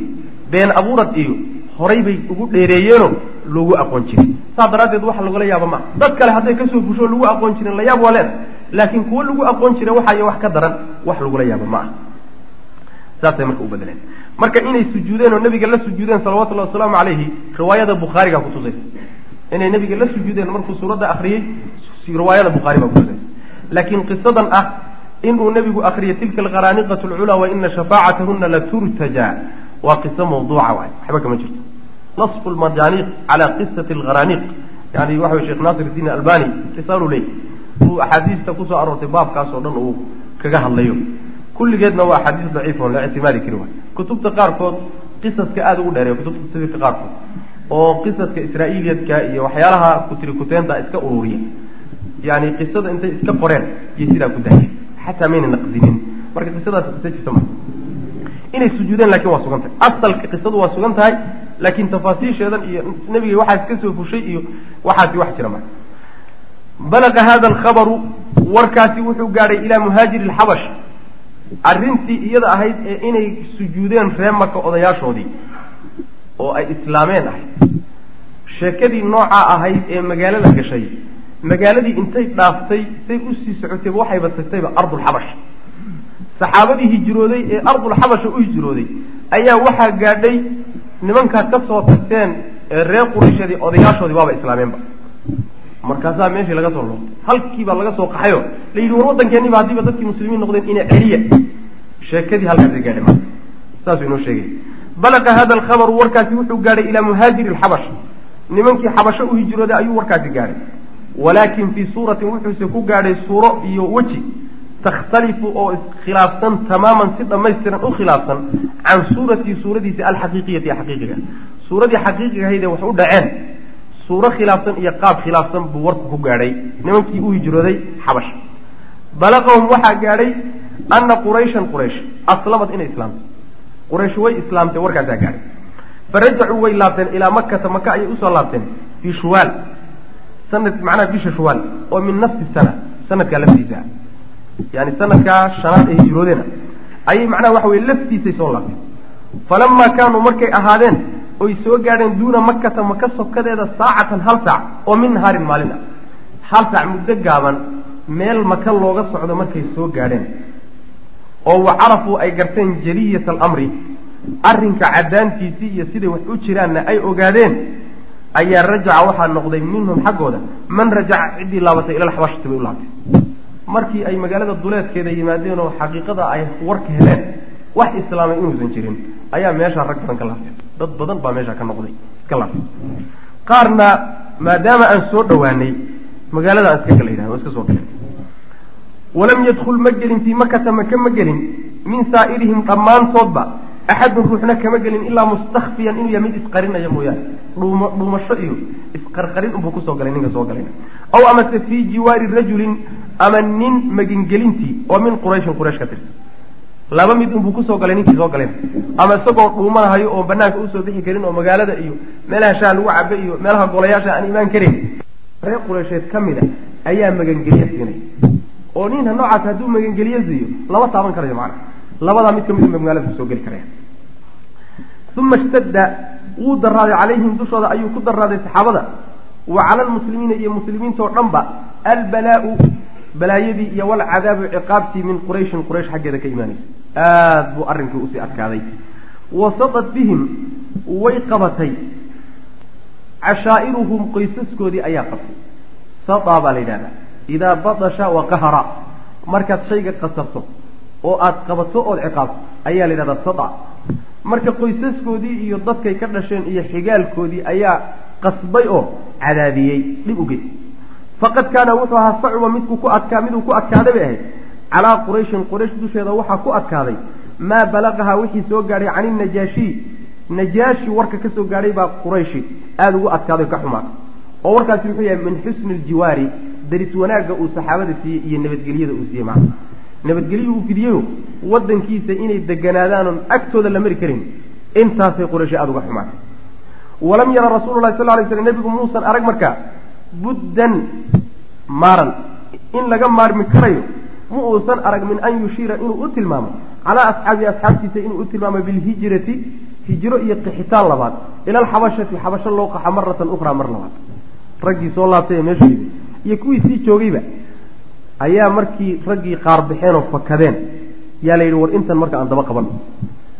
been abuurad iyo horay bay ugu dheereeyeenoo loogu aqoon jiray. Saas daraaddeed waxa lagula yaaba ma. Dad kale hadday ka soo fusho lagu aqoon jirin la yaab waa leeda laakiin kuwo lagu aqoon jira waxay wax ka daran wax lagula yaaba ma. Ah saasay marka u bedeleen marka inay sujuudeen oo nabiga la sujuudeen salawatullahi wasalaamu calayhi riwaayada bukhaarigaa kutusaysa inay nabiga la sujuudeen markuu suuradda akriyey riwaayada bukhaari baa kutusaysa laakiin qisadan ah inuu nabigu akriyay tilka alqaraaniqatu alculaa wa ina shafaacatahuna la turtaja. Waa qiso mawduuca waay. Waxba kama jirto. Nasfu lmajaaniiq cala qisati alqaraaniiq yani waxa wey sheekh naasir iddiin albani risaalu leey uu axaadiista ku soo aroortay baabkaas oo dhan uu kaga hadlayo. Kulligeedna waa axaadiis daciif oon la ictimaadi kari waay. Kutubta qaarkood qisaska aada ugu dheereeya kutubta tafsiirka qaarkood oo qisaska israa'iiliyadka iyo waxyaalaha kutiri kuteenta iska ururiya. Yani qisada intay iska qoreen iyo sidaa ku daayeen xataa mayna naqdinin. Marka qisadaas qisa ma. Inay sujuudeen laakiin waa sugan tahay. Asalka qisadu waa sugan tahay laakiin tafaasiisheedan iyo nebiga waxaas ka soo fushay iyo waxaasi wax jira marka balaqa hada alkhabaru warkaasi wuxuu gaadhay ilaa muhaajiri alxabash arrintii iyada ahayd ee inay sujuudeen ree maka odayaashoodii oo ay islaameen ahayd. Sheekadii noocaa ahayd ee magaalada gashay magaaladii intay dhaaftay say u sii socotayba waxayba tagtayba ardulxabash saxaabadii hijrooday ee ardulxabasha u hijrooday ayaa waxaa gaadhay nimankaad ka soo tagteen ee reer qurayshyadii odayaashoodii waaba islaameenba markaasaa meeshii laga soo loobtay halkiibaa laga soo qaxayo la yidhi war waddankeeniba haddiiba dadkii muslimiin noqdeen ina celiya sheekadii halkaasay gaadhay marka saasuu inoo sheegay balaqa hada alkhabaru warkaasi wuxuu gaadhay ilaa muhaajiri alxabash. Nimankii xabasho u hijrooday ayuu warkaasi gaadhay. Walaakin fii suuratin wuxuuse ku gaadhay suuro iyo weji takhtalifu oo iskhilaafsan tamaaman si dhammaystiran u khilaafsan can suuratii suuradiisi alxaqiiqiyati xaqiiqiga. Suuradii xaqiiqiga ahayd ee wax u dhaceen suuro khilaafsan iyo qaab khilaafsan buu warku ku gaadhay nimankii u hijrooday xabash. Balaqahum waxaa gaadhay ana qurayshan quraysh aslamad inay islaamtay quraysh way islaamtay warkaasaa gaadhay. Farajacuu way laabteen ilaa makata maka ayay u soo laabteen. Fii shuwaal. Sanad macnaha bisha shuwaal oo min nafsi sana sanadkaa laftiisa. Yani sanadkaa shanaad ay hijroodeena ayay macnaha waxa weye laftiisay soo laabteen. Falamaa kaanuu markay ahaadeen oy soo gaadheen duuna makata maka sokadeeda saacatan hal saac oo min nahaarin maalin ah hal saac muddo gaaban meel maka looga socdo markay soo gaadheen oo wa carafuu ay garteen jaliyata alamri. Arrinka caddaantiisii iyo siday wax u jiraanna ay ogaadeen ayaa rajaca waxaa noqday minhum xaggooda man rajaca ciddii laabatay ila alxabashati bay u laabtay. Markii ay magaalada duleedkeeda yimaadeen oo xaqiiqada ay warka heleen wax islaamay inuusan jirin ayaa meeshaa rag badan ka laabteen dad badan baa meeshaa ka noqday iska laabtay. Qaarna maadaama aan soo dhowaanay magaalada aan iska gala yidhahda waa iska soo galeen walam yadkul ma gelin fii makata maka ma gelin min saa'irihim dhammaantoodba axadun ruuxna kama gelin ilaa mustakfiyan inuu yahay mid isqarinaya mooyaane dhuuma dhuumasho iyo isqarqarin unbuu ku soo galay ninka soo galayna aw amase fii jiwaari rajulin ama nin magangelintii oo min qurayshin quraysh ka tirsan laba mid unbuu ku soo galay ninkii soo galeen ama isagoo dhuumanahayo oo banaanka u soo bixi karin oo magaalada iyo meelaha shaha lagu cabe iyo meelaha golayaasha aan imaan karin reer qureysheed ka mid a ayaa magangelye siinay oo ninha noocaas hadduu magangelye siiyo lama taaban karayo macana labadaa mid ka mid unba magaalada ku soo geli karaya uma ishtadda wuu daraaday calayhim dushooda ayuu ku daraaday saxaabada. Wa cala almuslimiina iyo muslimiintao dhanba albalaau balaayadii iyo walcadaabu ciqaabtii min qurayshin quraysh xaggeeda ka imaanaysa. Aada buu arrinkii u sii adkaaday. Wasadat bihim way qabatay. Cashaa'iruhum qoysaskoodii ayaa qabtay. Sadaa baa la yidhahdaa idaa badasha wa qahara markaad shayga qasabto oo aada qabato ood ciqaabto ayaa la yidhahdaa sada marka qoysaskoodii iyo dadkay ka dhasheen iyo xigaalkoodii ayaa qasbay oo cadaabiyey dhib u faqad kaana wuxuu ahaa sacuba midku ku adkaa miduu ku adkaaday bay ahayd calaa qurayshin quraysh dusheeda waxaa ku adkaaday maa balaqahaa wixii soo gaadhay cani najaashii najaashi warka ka soo gaadhay baa qurayshi aada ugu adkaaday ka xumaatay oo warkaasi muxuu yahay min xusni ljiwaari daris wanaagga uu saxaabada siiyey iyo nabadgelyada uu siiyey macna. Nabadgelyo uu fidiyeyo waddankiisa inay deganaadaanoon agtooda la mari karin intaasay qurayshi aada uga xumaatay walam yara rasuulu lahi sal lay slam nebigu muusan arag markaa buddan maaran in laga maarmi karayo ma uusan arag min an yushiira inuu u tilmaamo calaa asxaabihi asxaabtiisa inuu u tilmaamo bilhijrati hijro iyo qixitaan labaad ila alxabashati xabasho loo qaxa maratan ukhraa mar labaad. Raggii soo laabtay ee meesha yidi iyo kuwii sii joogayba ayaa markii raggii qaar baxeen oo fakadeen. Yaa la yidhi war intan marka aan daba qabanno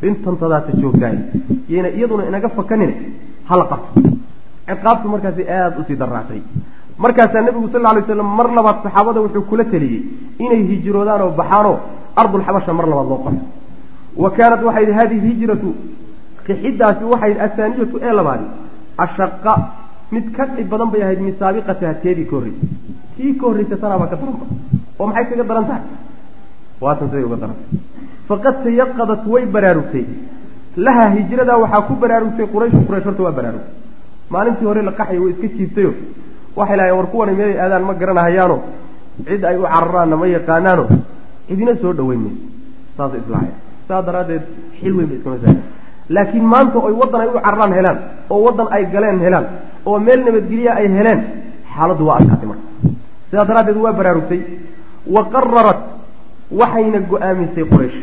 intan tadaata joogtahay. Yayna iyaduna inaga fakanine hala qabto. Ciqaabtu markaasi aada u sii daraactay markaasaa nebigu sal alay slam mar labaad saxaabada wuxuu kula teliyey inay hijroodaan oo baxaanoo ardulxabasha mar labaad loo qaxo wa kaanat waxay hadihi hijratu qixiddaasi waxay asaaniyatu ee labaadi ashaqa mid ka dhib badan bay ahayd min saabiqatiha teedii ka horreysay tii ka horreysa tanaabaa ka daranta oo maxay kaga daran tahay? Waatan siday uga darantay faqad tayaqadat way baraarugtay. Laha hijradaa waxaa ku baraarugtay qurayshu quraysh horta waa baraarugtay. Maalintii hore la qaxaya way iska jiibtayo waxay lahayen war kuwani meelay aadaan ma garanahayaano. Cid ay u cararaanna ma yaqaanaano. Cidina soo dhaweyn mayso saasay islahaya saa daraaddeed xil weyn bay iskama saaya laakiin maanta oy waddan ay u cararaan helaan oo waddan ay galeen helaan oo meel nabadgelya ay heleen xaaladdu waa adkaatay marka. Sidaa daraaddeed waa baraarugtay. Wa qararat waxayna go'aamisay quraysh.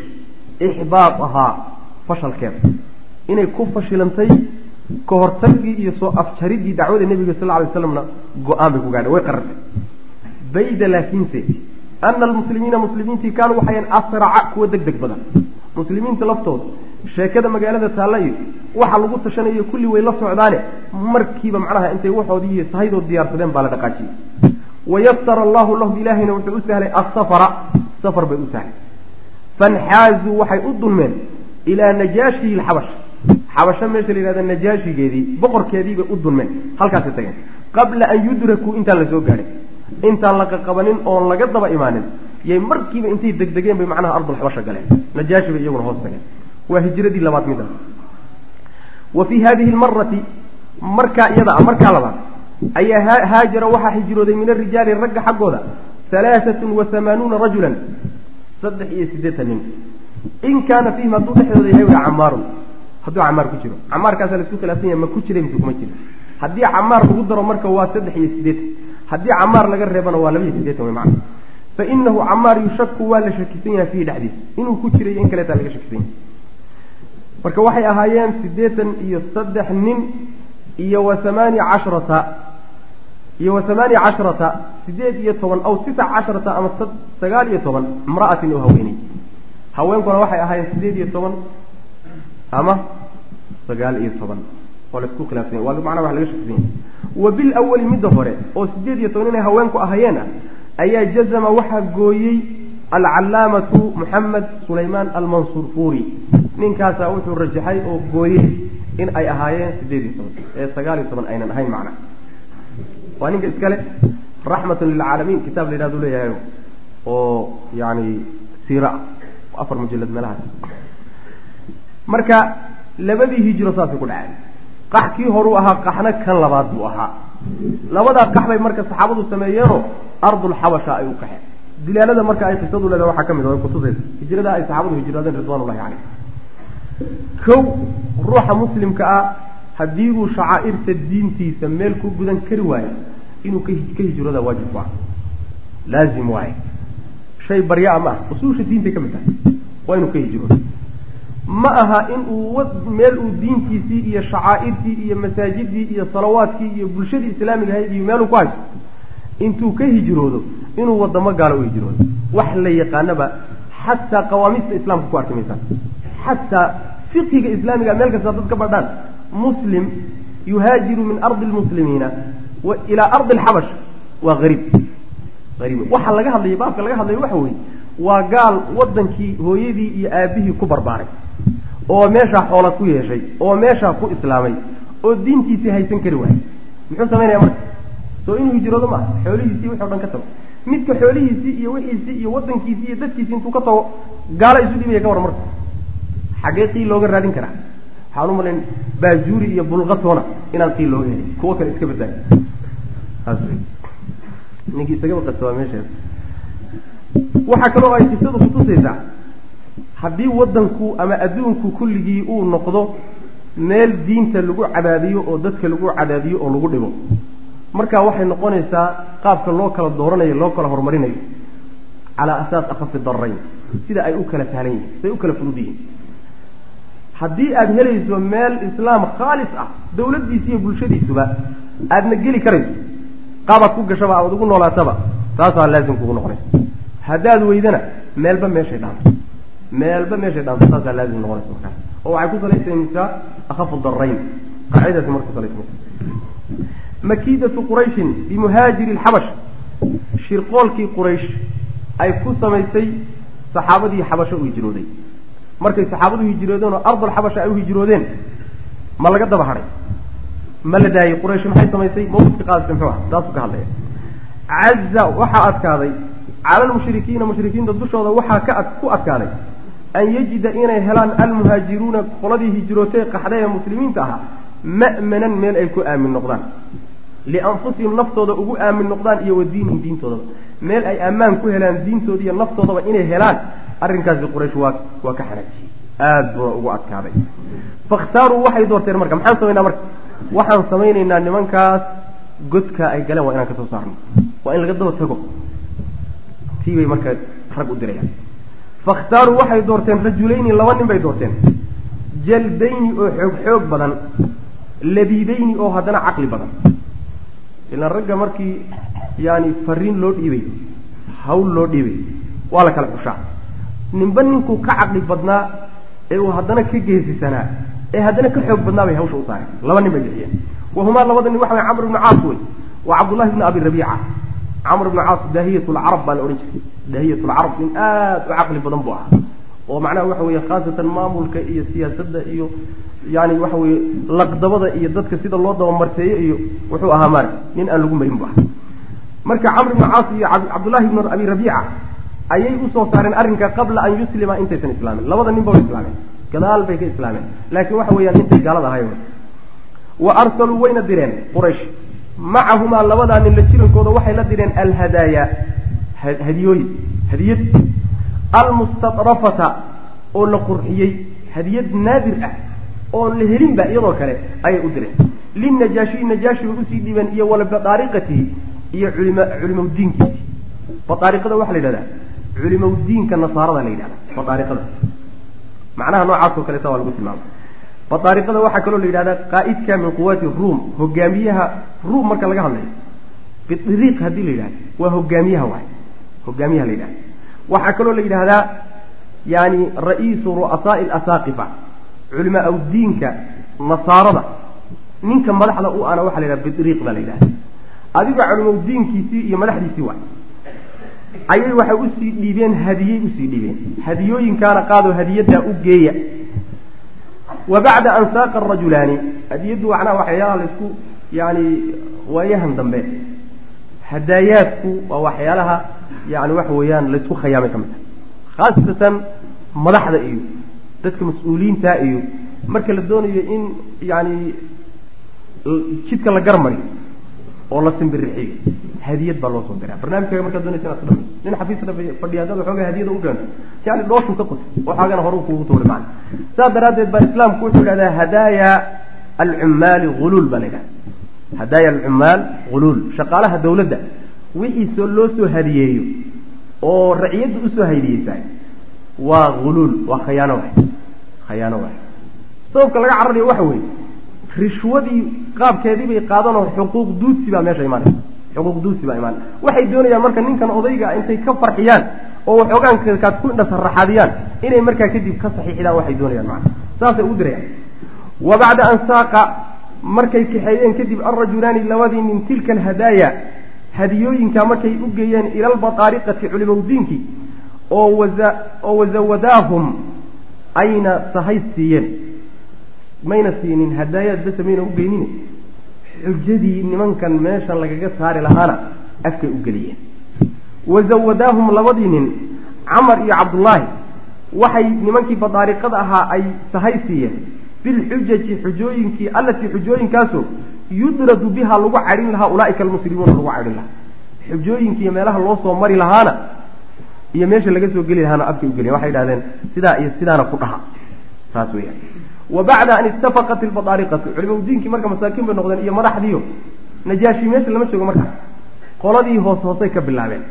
Ixbaatahaa fashalkeeda. Inay ku fashilantay ka hortagii iyo soo afjaridii dacwada nebiga sal alay slamna go'aan bay ku gaadhay way qarartay bayda laakiinse ana almuslimiina muslimiintii kaanuu waxayan asraca kuwa deg deg badan. Muslimiinta laftooda sheekada magaalada taalla iyo waxa lagu tashanayo kulli way la socdaane. Markiiba macnaha intay waxoodii iyo sahaydood diyaarsadeen baa la dhaqaajiyey. Wayasara allahu lahum ilaahayna wuxuu u sahlay asafara safar bay u sahlay. Fanxaazuu waxay u dulmeen ilaa najaashihi lxabash xabasho meesha la yihahda najaashigeedii boqorkeedii bay u dulmeen. Halkaasay tageen. Qabla an yudrakuu intaan la soo gaadhin. Intaan la qaqabanin oon laga daba imaanin yay markiiba intay degdegeen bay macnaha ardulxabasha galeen. Najaashi bay iyaguna hoos tageen waa hijradii labaad mida wa fii hadihi lmarati markaa iyada a markaa labaad ayaa haajara waxaa hijrooday min arijaali ragga xaggooda halaaatun wa hamaanuuna rajulan saddex iyo siddeetan nin. In kaana fiihim hadduu dhexdooda yahay ui camaarun hadduu camaar ku jiro. Camaarkaasaa la isku khilaafsan yahay ma ku jira mise kuma jiro haddii camaar lagu daro marka waa saddex iyo siddeetan haddii camaar laga reebana waa laba iyo siddeetan way macana fa inahu camaar yushaku waa la shakisan yahay fiihi dhexdiisa. Inuu ku jirayo in kaleetaa laga shakisan yahay marka waxay ahaayeen siddeetan iyo saddex nin iyo wa hamaaniya casharata iyo wa hamaaniya casharata sideed iyo toban aw tisa casharata ama sagaal iyo toban imra'atin oo haweeney. Haweenkuna waxay ahaayeen sideed iyo toban ama sagaal iyo toban oo la isku khilaafsan yahy waa macnaa wax laga shakisan yahay. Wa bil awali midda hore oo sideed iyo toban inay haweenku ahayeen ah ayaa jazama waxaa gooyey alcallaamatu moxamed sulaymaan almansuur fuuri ninkaasaa wuxuu rajaxay oo gooyey in ay ahaayeen sideed iyo toban ee sagaal iyo toban aynan ahayn macna. Waa ninka iskale raxmatun lilcaalamiin kitaab la yidhahdu leeyahay oo yani siira ah afar mujalad meelahaas marka labadii hijro saasay ku dhaceen. Qax kii horuu ahaa qaxna kan labaad buu ahaa. Labadaa qax bay marka saxaabadu sameeyeenoo ardulxabasha ay u qaxeen. Dilaalada marka ay qisadu leedahay waxaa ka mid a kutusaysa hijrada ay saxaabadu hijroodeen ridwanullahi caleyh kow ruuxa muslimka ah haddii uu shacaa'irta diintiisa meel ku gudan kari waayo inuu ka hijrooda waajib ku ah. Laazim waaye shay baryaa ma ah. Usuusha diintay ka mid tahay waa inuu ka hijroodo. Ma aha in uu meel uu diintiisii iyo shacaa'irtii iyo masaajidii iyo salawaadkii iyo bulshadii islaamiga ahayd iyo meeluu ku haysto intuu ka hijroodo inuu wadamo gaalo u hijroodo. Wax la yaqaanaba xataa qawaamiista islaamka ku arki maysaan xataa fiqiga islaamiga meel kasta dad ka badhaan muslim yuhaajiru min ardi lmuslimiina ilaa ardi alxabash waa ariib ariib waxa laga hadlaya baabka laga hadlaya waxa weeye waa gaal wadankii hooyadii iyo aabihii ku barbaaray oo meeshaa xoola ku yeeshay oo meeshaa ku islaamay oo diintiisii haysan kari waayay muxuu samaynaya marka soo inuu hijroodo maaha xoolihiisii wixi o dhan ka tago midka xoolihiisii iyo wixiisii iyo wadankiisii iyo dadkiisii intuu ka tago gaalo isu dhibaya ka war marka xaggee qiil looga raadin karaa. Waxaan u malayn baajuuri iyo bulqatoona inaan qiil looga helin. Kuwo kale iska wey ninkii isagaba qasta waa meesheeda waxaa kaloo ay qisadu kutusaysaa haddii wadanku ama adduunku kulligii uu noqdo meel diinta lagu cadaadiyo oo dadka lagu cadaadiyo oo lagu dhibo marka waxay noqonaysaa qaabka loo kala dooranayo loo kala horumarinayo calaa asaas akhafi darayn sida ay u kala sahlan yihiin siday u kala fudud haddii aada helayso meel islaam khaalis ah dawladdiisa iyo bulshadiisuba aadna geli karayso qaabaad ku gashaba aad ugu noolaataba taasaa laazim kugu noqonaysa haddaad weydana meelba meeshay dhaanto. Meelba meeshay dhaanto taasaa laazim noqonaysa markaas oo waxay ku salaysanaysaa akhafu darayn qaacidadaasi marka kusalaysanaysa makiidatu qurayshin bimuhaajiri alxabash shirqoolkii quraysh ay ku samaysay saxaabadii xabasho u hijrooday markay saxaabadu hijroodeen oo ardal xabasha ay u hijroodeen ma laga daba hadhay. Ma la daayey quraysh maxay samaysay? Mawqifka qaadasa muxuu ah taasuu ka hadlaya. Caza waxaa adkaaday cala almushrikiina mushrikiinta dushooda waxaa ka ku adkaaday an yajida inay helaan almuhaajiruuna qoladii hijrootee qaxday ee muslimiinta ahaa ma'manan meel ay ku aamin noqdaan. Lianfusihim naftooda ugu aamin noqdaan iyo wa diinihim diintoodaba meel ay ammaan ku helaan diintooda iyo naftoodaba inay helaan arrinkaasi quraysh waa waa ka xanaajiyey aada buuna ugu adkaaday fakhtaaruu waxay doorteen marka maxaan samaynaa marka? Waxaan samaynaynaa nimankaas. Godka ay galeen waa inaan ka soo saarno. Waa in laga daba tago. Tii bay marka rag u dirayaan. Fakhtaaruu waxay doorteen rajulayni laba nin bay doorteen. Jaldayni oo xoog xoog badan. Labiidayni oo haddana caqli badan. Ilaan ragga markii yaani fariin loo dhiibay hawl loo dhiibay waa la kala xushaa ninba ninkuu ka caqli badnaa ee uu haddana ka geesisanaa ee haddana ka xoog badnaa bay hawsha u saareen laba nin bay bixiyeen. Wahumaa labada nin waxa way camr ibnu caas wey wa cabdullahi bni abi rabiica. Camr ibnu caas daahiyat lcarab baa la odhan jiray. Daahiyat lcarab nin aada u caqli badan buu ahaa. Oo macnaha waxa weeye khaasatan maamulka iyo siyaasadda iyo yani waxa weeye laqdabada iyo dadka sida loo dabamarteeyo iyo wuxuu ahaa maara nin aan lagu marin bu ahaa. Marka camr ibnu caas iyo cabdullahi ibnu abi rabiica ayay u soo saareen arrinka qabla an yuslima intaysan islaamin. Labada nin ba way islaameen. Gadaal bay ka islaameen. Laakiin waxa weeyaan intay gaalada ahayn wa arsaluu wayna direen quraysh. Macahumaa labadaa nin la jirankooda waxay la direen alhadaaya hadiyooyin hadiyad. Almustadrafata oo la qurxiyey hadiyad naadir ah oon la helinba iyadoo kale ayay u direen. Linnajaashiyi najaashi bay u sii dhiibeen iyo wala badaariqatihi iyo culima culimaudiinkiisi badaariqada waxaa la yidhahdaa culimaudiinka nasaarada la yidhahda badaariqada macnaha noocaas oo kaleeta waa lagu tilmaamay. Badaariqada waxaa kaloo la yidhahdaa qaa'idka min quwaati ruum hogaamiyaha ruum marka laga hadlayo. Bidiriiq haddii la yidhahdo waa hogaamiyaha waay hogaamiyaha la yidhahda waxaa kaloo la yidhaahdaa yani ra'iisu ru'asaai alasaaqifa culimaa diinka nasaarada ninka madaxda u ana waxa la yidhahda bidriiq baa la yidhahda adiga culimaudiinkiisii iyo madaxdiisii waay ayay waxay u sii dhiibeen hadiyey u sii dhiibeen. Hadiyooyinkaana qaado hadiyaddaa u geeya. Wa bacda an saaqa arajulaani hadiyaddu macnaha waxyaalaha laysku yani waayahan dambe. Hadaayaadku waa waxyaalaha yani waxa weeyaan laysku khayaamay ka mid tahay khaasatan madaxda iyo dadka mas'uuliyiinta iyo marka la doonayo in yani jidka la garmariyo oo la simbirixiyo hadiyad baa loo soo diraa barnaamijkaaga markaad doonaysa inaad ku dhamayso nin xafiiska fadhiya haddaad waxoogaa hadiyada u keento yani dhooshuu ka qutay waxaagana horuu kuugu tuuray macna. Saas daraaddeed baa islaamku wuxuu yidhahdaa hadaaya alcummaali huluul baa la yidhahda hadaaya alcummaal huluul shaqaalaha dawladda wixiisoo loo soo hadiyeeyo oo raciyadda u soo haydiyeysaa waa huluul waa khayaano waay khayaano waay. Sababka laga cararayo waxa weeye rishwadii qaabkeedii bay qaadanoo xuquuq duudsi baa meesha imaanaysa xuquuq duudsi baa imaanay waxay doonayaan marka ninkan odayga intay ka farxiyaan oo waxoogaankaad ku indhasaraxaadiyaan inay markaa kadib ka saxiixdaan waxay doonayaan macana saasay ugu dirayaan wa bacda an saaqa markay kaxeeyeen kadib alrajulaani labadii min tilka alhadaaya hadiyooyinkaa markay u geeyeen ila albataariqati culimowdiinkii oo waza oo wasawadaahum ayna sahay siiyeen mayna siinin hadaayaad base mayna u geynine xujadii nimankan meeshan lagaga saari lahaana afkay u geliyeen. Wasawadaahum labadii nin camar iyo cabdullaahi waxay nimankii badaariqada ahaa ay sahay siiyeen. Bilxujaji xujooyinkii allatii xujooyinkaasoo yudradu biha lagu cadhin lahaa ulaaika almuslimuuna lagu cadhin lahaa. Xujooyinkiiyo meelaha loo soo mari lahaana iyo meesha laga soo geli lahaana afkay u geliyen waxay idhahdeen sidaa iyo sidaana ku dhaha. Saas weyaan wa bacda an istafaqat ilbadaariqatu culimaudiinkii marka masaakiin bay noqdeen iyo madaxdiiyo najaashi meesha lama joogo markaa qoladii hoos hoosay ka bilaabeen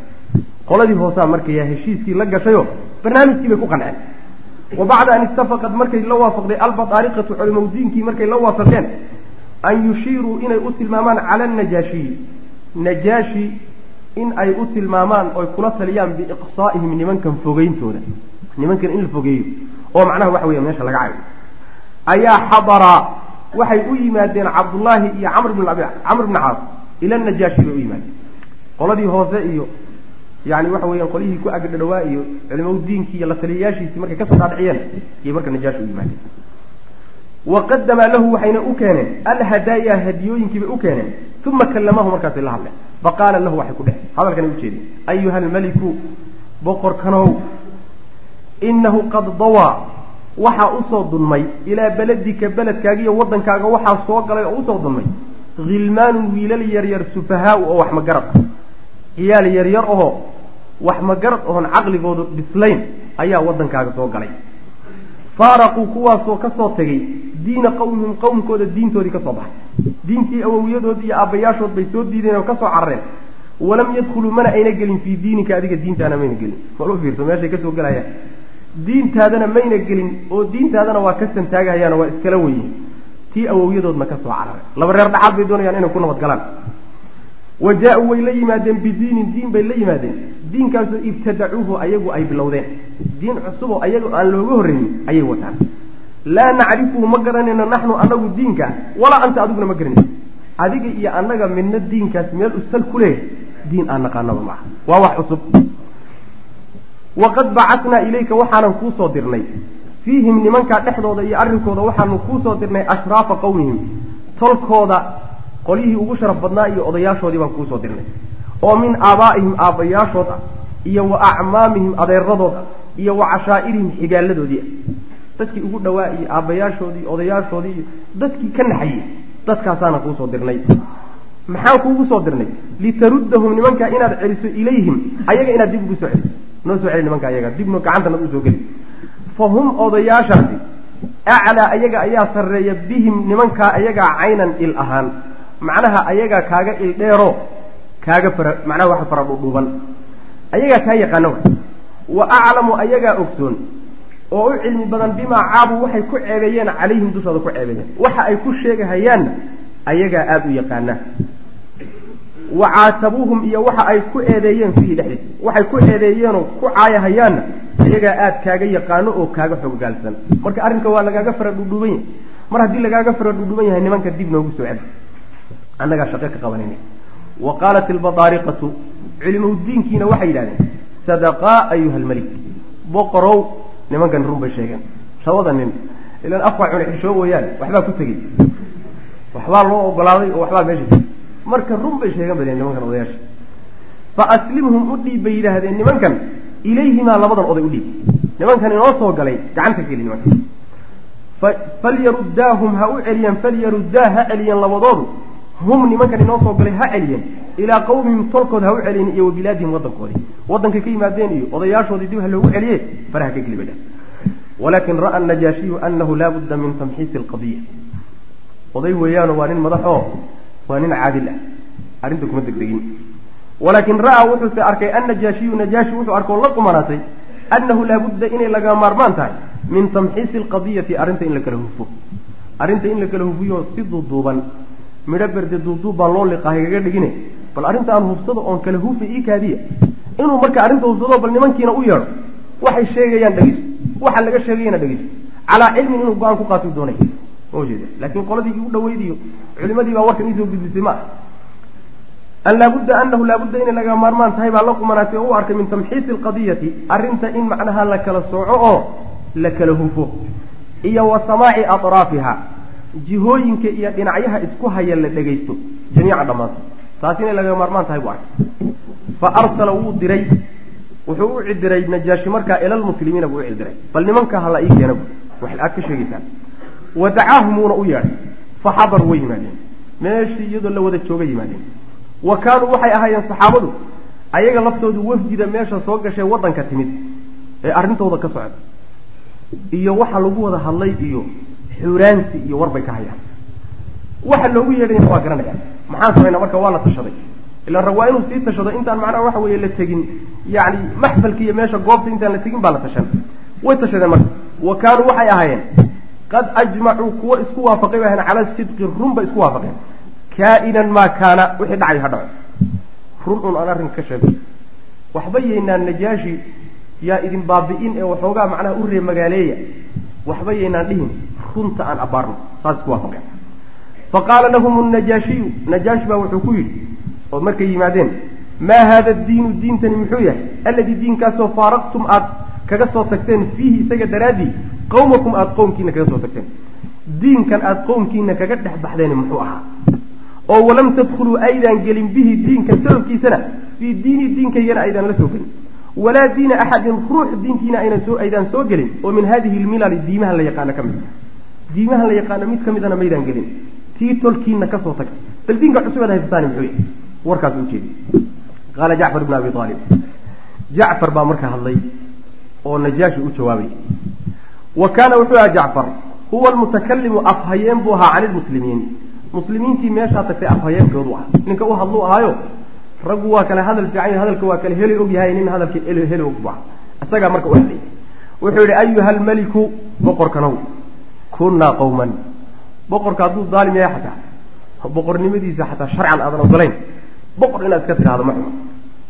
qoladii hoosaa markaya heshiiskii la gashayo barnaamijkii bay ku qanceen wa bacda an istafaqat markay la waafaqday albadaariqatu culimaudiinkii markay la waafaqeen an yushiiruu inay u tilmaamaan cala annajaashiyi najaashi in ay u tilmaamaan oy kula taliyaan biiqsaa'ihim nimankan fogeyntooda nimankan in la fogeeyo oo macnaha waxa weya meesha laga cayo ayaa xadaraa waxay u yimaadeen cabdullaahi iyo camr bn caas ila najaashi bay u yimaadeen. Qoladii hoose iyo yani waxa weeyaan qolyihii ku agdhadhawaa iyo culimaudiinkii iyo la taliyayaashiisii markay ka soo dhaadhiciyeen iyay marka najaashi u yimaadeen. Waqadama lahu waxayna u keeneen alhadaaya hadiyooyinkii bay u keeneen uma kallamahu markaasay la hadleen. Faqaala lahu waxay ku dheh hadalkanay ujeedeen ayuha almeliku boqorkanow inahu qad dawaa waxaa u soo dunmay ilaa beledika beledkaaga iyo waddankaaga waxaa soo galay oo u soo dunmay khilmaanun wiilal yaryar sufahaau oo wax magarad ah ciyaal yaryar ahoo wax magarad caqligoodu bislayn ayaa waddankaaga soo galay. Faaraquu kuwaasoo ka soo tegay diina qowmihim qowmkooda diintoodii ka soo baxay. Diintii awowyadood iyo aabbayaashood bay soo diideen oo ka soo carareen walam yadkhuluu mana ayna gelin fii diinika adiga diintaana mayna gelin. Mal u fiirso meeshay ka soo gelayaan diintaadana mayna gelin oo diintaadana waa ka santaagahayaano waa iskala weyiin tii awowyadoodna ka soo carareen laba reer dhaxaad bay doonayaan inay ku nabad galaan. Wa jaa-uu way la yimaadeen bidiinin diin bay la yimaadeen. Diinkaasoo ibtadacuuhu ayagu ay bilowdeen. Diin cusuboo ayagu aan looga horreynin ayay wataan. Laa nacrifuhu ma garanayno naxnu anagu diinka. Walaa anta adiguna ma garanayso adiga iyo annaga midna diinkaas meel usal ku leeyahay diin aan naqaanaba maaha. Waa wax cusub waqad bacatnaa ilayka waxaanan kuusoo dirnay. Fiihim nimankaa dhexdooda iyo arrinkooda waxaanu kuusoo dirnay ashraafa qowmihim tolkooda qolyihii ugu sharaf badnaa iyo odayaashoodii baan kuusoo dirnay. Oo min aabaa'ihim aabbayaashood ah iyo wa acmaamihim adeeradooda iyo wa cashaa'irihim xigaaladoodii dadkii ugu dhawaa iyo aabbayaashoodii odayaashoodii iyo dadkii ka naxayey dadkaasaana kuusoo dirnay. Maxaan kuugu soo dirnay? Litaruddahum nimankaa inaad celiso ilayhim ayaga inaad dib ugu soo celiso noo soo celi nimanka ayaga dibno gacantana u soo geli. Fa hum odayaashaasi aclaa ayaga ayaa sarreeya bihim nimankaa ayagaa caynan il ahaan. Macnaha ayagaa kaaga il dheero kaaga fara macnaha waxa fara dhudhuuban ayagaa kaa yaqaana wa aclamu ayagaa ogsoon oo u cilmi badan bimaa caabuu waxay ku ceebeeyeen calayhim dushooda ku ceebeeyeen. Waxa ay ku sheegahayaanna ayagaa aada u yaqaana wa caatabuuhum iyo waxa ay ku eedeeyeen fiihi dhexdiisa waxay ku eedeeyeenoo ku caayahayaanna ayagaa aada kaaga yaqaano oo kaaga xoggaalsan marka arrinka waa lagaaga fara dhudhuuban yahay mar haddii lagaaga fara dhudhuuban yahay nimanka dib noogu soo celi annagaa shaqo ka qabanayna wa qaalat ilbadaariqatu culimaudiinkiina waxay yidhahdeen sadaqaa ayuha almelik boqorow nimankan run bay sheegeen labada nin ilaan afka cune xishoo wayaan waxbaa ku tegey waxbaa loo ogolaaday oo waxbaa meesha marka run bay sheegan badeen nimankan odayaasha. Fa aslimhum u dhiib bay yidhaahdeen nimankan ilayhimaa labadan oday u dhiib. Nimankan inoo soo galay gacanta geli nimankan. Falyaruddaahum ha u celiyaan falyaruddaa ha celiyaan labadoodu hum nimankan inoo soo galay ha celiyeen. Ilaa qawmihim tolkood ha u celiyeen iyo wa bilaadihim waddankoodii. Waddankay ka yimaadeen iyo odayaashoodii dib ha loogu celiye faraha ka gelibadha walakin ra'a najaashiyu anahu laa budda min tamxiisi alqadiya oday weeyaano waa nin madax waa nin caadil ah. Arrinta kuma degdegin. Walaakin ra'aa wuxuuse arkay annajaashiyu najaashi wuxuu arkoo la qumanaatay annahu laabudda inay laga maarmaan tahay min tamxiisi alqadiyati arrinta in la kala hufo. Arrinta in la kala hufiyo si duuduuban. Midho berde duuduub baan loo liqaa hagaga dhigine. Bal arrinta aan hufsado oon kala hufi ii kaadiya. Inuu marka arrinta hufsado bal nimankiina u yeedho waxay sheegayaan dhegeyso waxa laga sheegayana dhegeyso calaa cilmin inuu go'aan ku qaatuu doonay jeeda. Laakiin qoladii igu dhaweydiyo culimadii baa warkan iisoo gudbisay ma an laabudda anahu laabudda inay laga maarmaan tahay baa la qumanaatay oo u arkay min tamxiisi alqadiyati arrinta in macnaha la kala sooco oo la kala hufo iyo wa samaaci atraafiha jihooyinka iyo dhinacyaha isku haya la dhegaysto jamiica dhammaanta taas inay laga maarmaan tahay buu arkay. Fa arsala wuu diray wuxuu u cidiray najaashi markaa ilalmuslimiina buu u cidiray. Bal nimanka hala ii keena bu wax aad ka sheegaysaan wa dacaahum wuuna u yeedhay. Fa xadaruu way yimaadeen. Meeshii iyadoo la wada jooga yimaadeen. Wa kaanuu waxay ahaayeen saxaabadu ayaga laftoodu wafdida meesha soo gashay waddanka timid ee arrintooda ka socda. Iyo waxa lagu wada hadlay iyo xuraansi iyo war bay ka hayaan. Waxa loogu yeedhayna waa garanayaan. Maxaan samaynaa marka waa la tashaday. Ilaan rag waa inuu sii tashado intaan macnaha waxa weeye la tegin. Yacni maxfalka iyo meesha goobta intaan la tegin baa la tashan. Way tashadeen marka. Wa kaanuu waxay ahaayeen qad ajmacuu kuwo isku waafaqay bay ahayn cala sidqi run bay isku waafaqeen kaa-inan maa kaana wixii dhacay ha dhaco run un aan arrinka ka sheego waxba yaynaan najaashi yaa idin baabi'in ee waxoogaa macnaha u reeb magaaleeya waxba yaynaan dhihin runta aan abbaarno saas isku waafaqeen fa qaala lahum najaashiyu najaashi baa wuxuu ku yidhi oo markay yimaadeen maa haada diinu diintani muxuu yahay alladii diinkaasoo faaraqtum aad kaga soo tagteen fiihi isaga daraaddii qawmakum aada qowmkiina kaga soo tagteen. Diinkan aada qowmkiina kaga dhex baxdeen muxuu ahaa. Oo walam tadkhuluu aydaan gelin bihi diinka sababkiisana fii diini diinkaygana aydaan la soo gelin. Walaa diina axadin ruux soo aydaan soo gelin. Oo min hadihi lmilali diimahan la yaqaano ka mid diimahan la yaqaano mid ka midana maydaan gelin. Tii tolkiina ka soo tagta bal diinka cusub aad haysataan muxuu yahay warkaas ujeedi qaala jacfar ibn abi aalib jacfar baa markaa hadlay oo najaashi u jawaabay. Wa kaana wuxuu aha jacfar. Huwa almutakalimu afhayeen buu ahaa cani lmuslimiin muslimiintii meeshaa tagtay afhayeenkoodu ah ninka u hadluu ahaayo raggu waa kale hadal fiican hadalka waa kale heli og yahay nin hadalka heli og bu ah isagaa marka u wuxuu yihi ayuha almeliku boqorkanow kunnaa qowman boqorka hadduu daalim yahay xataa. Boqornimadiisa xataa sharcan aadan ogolayn. Boqor inaad iska tidhahdo ma xumo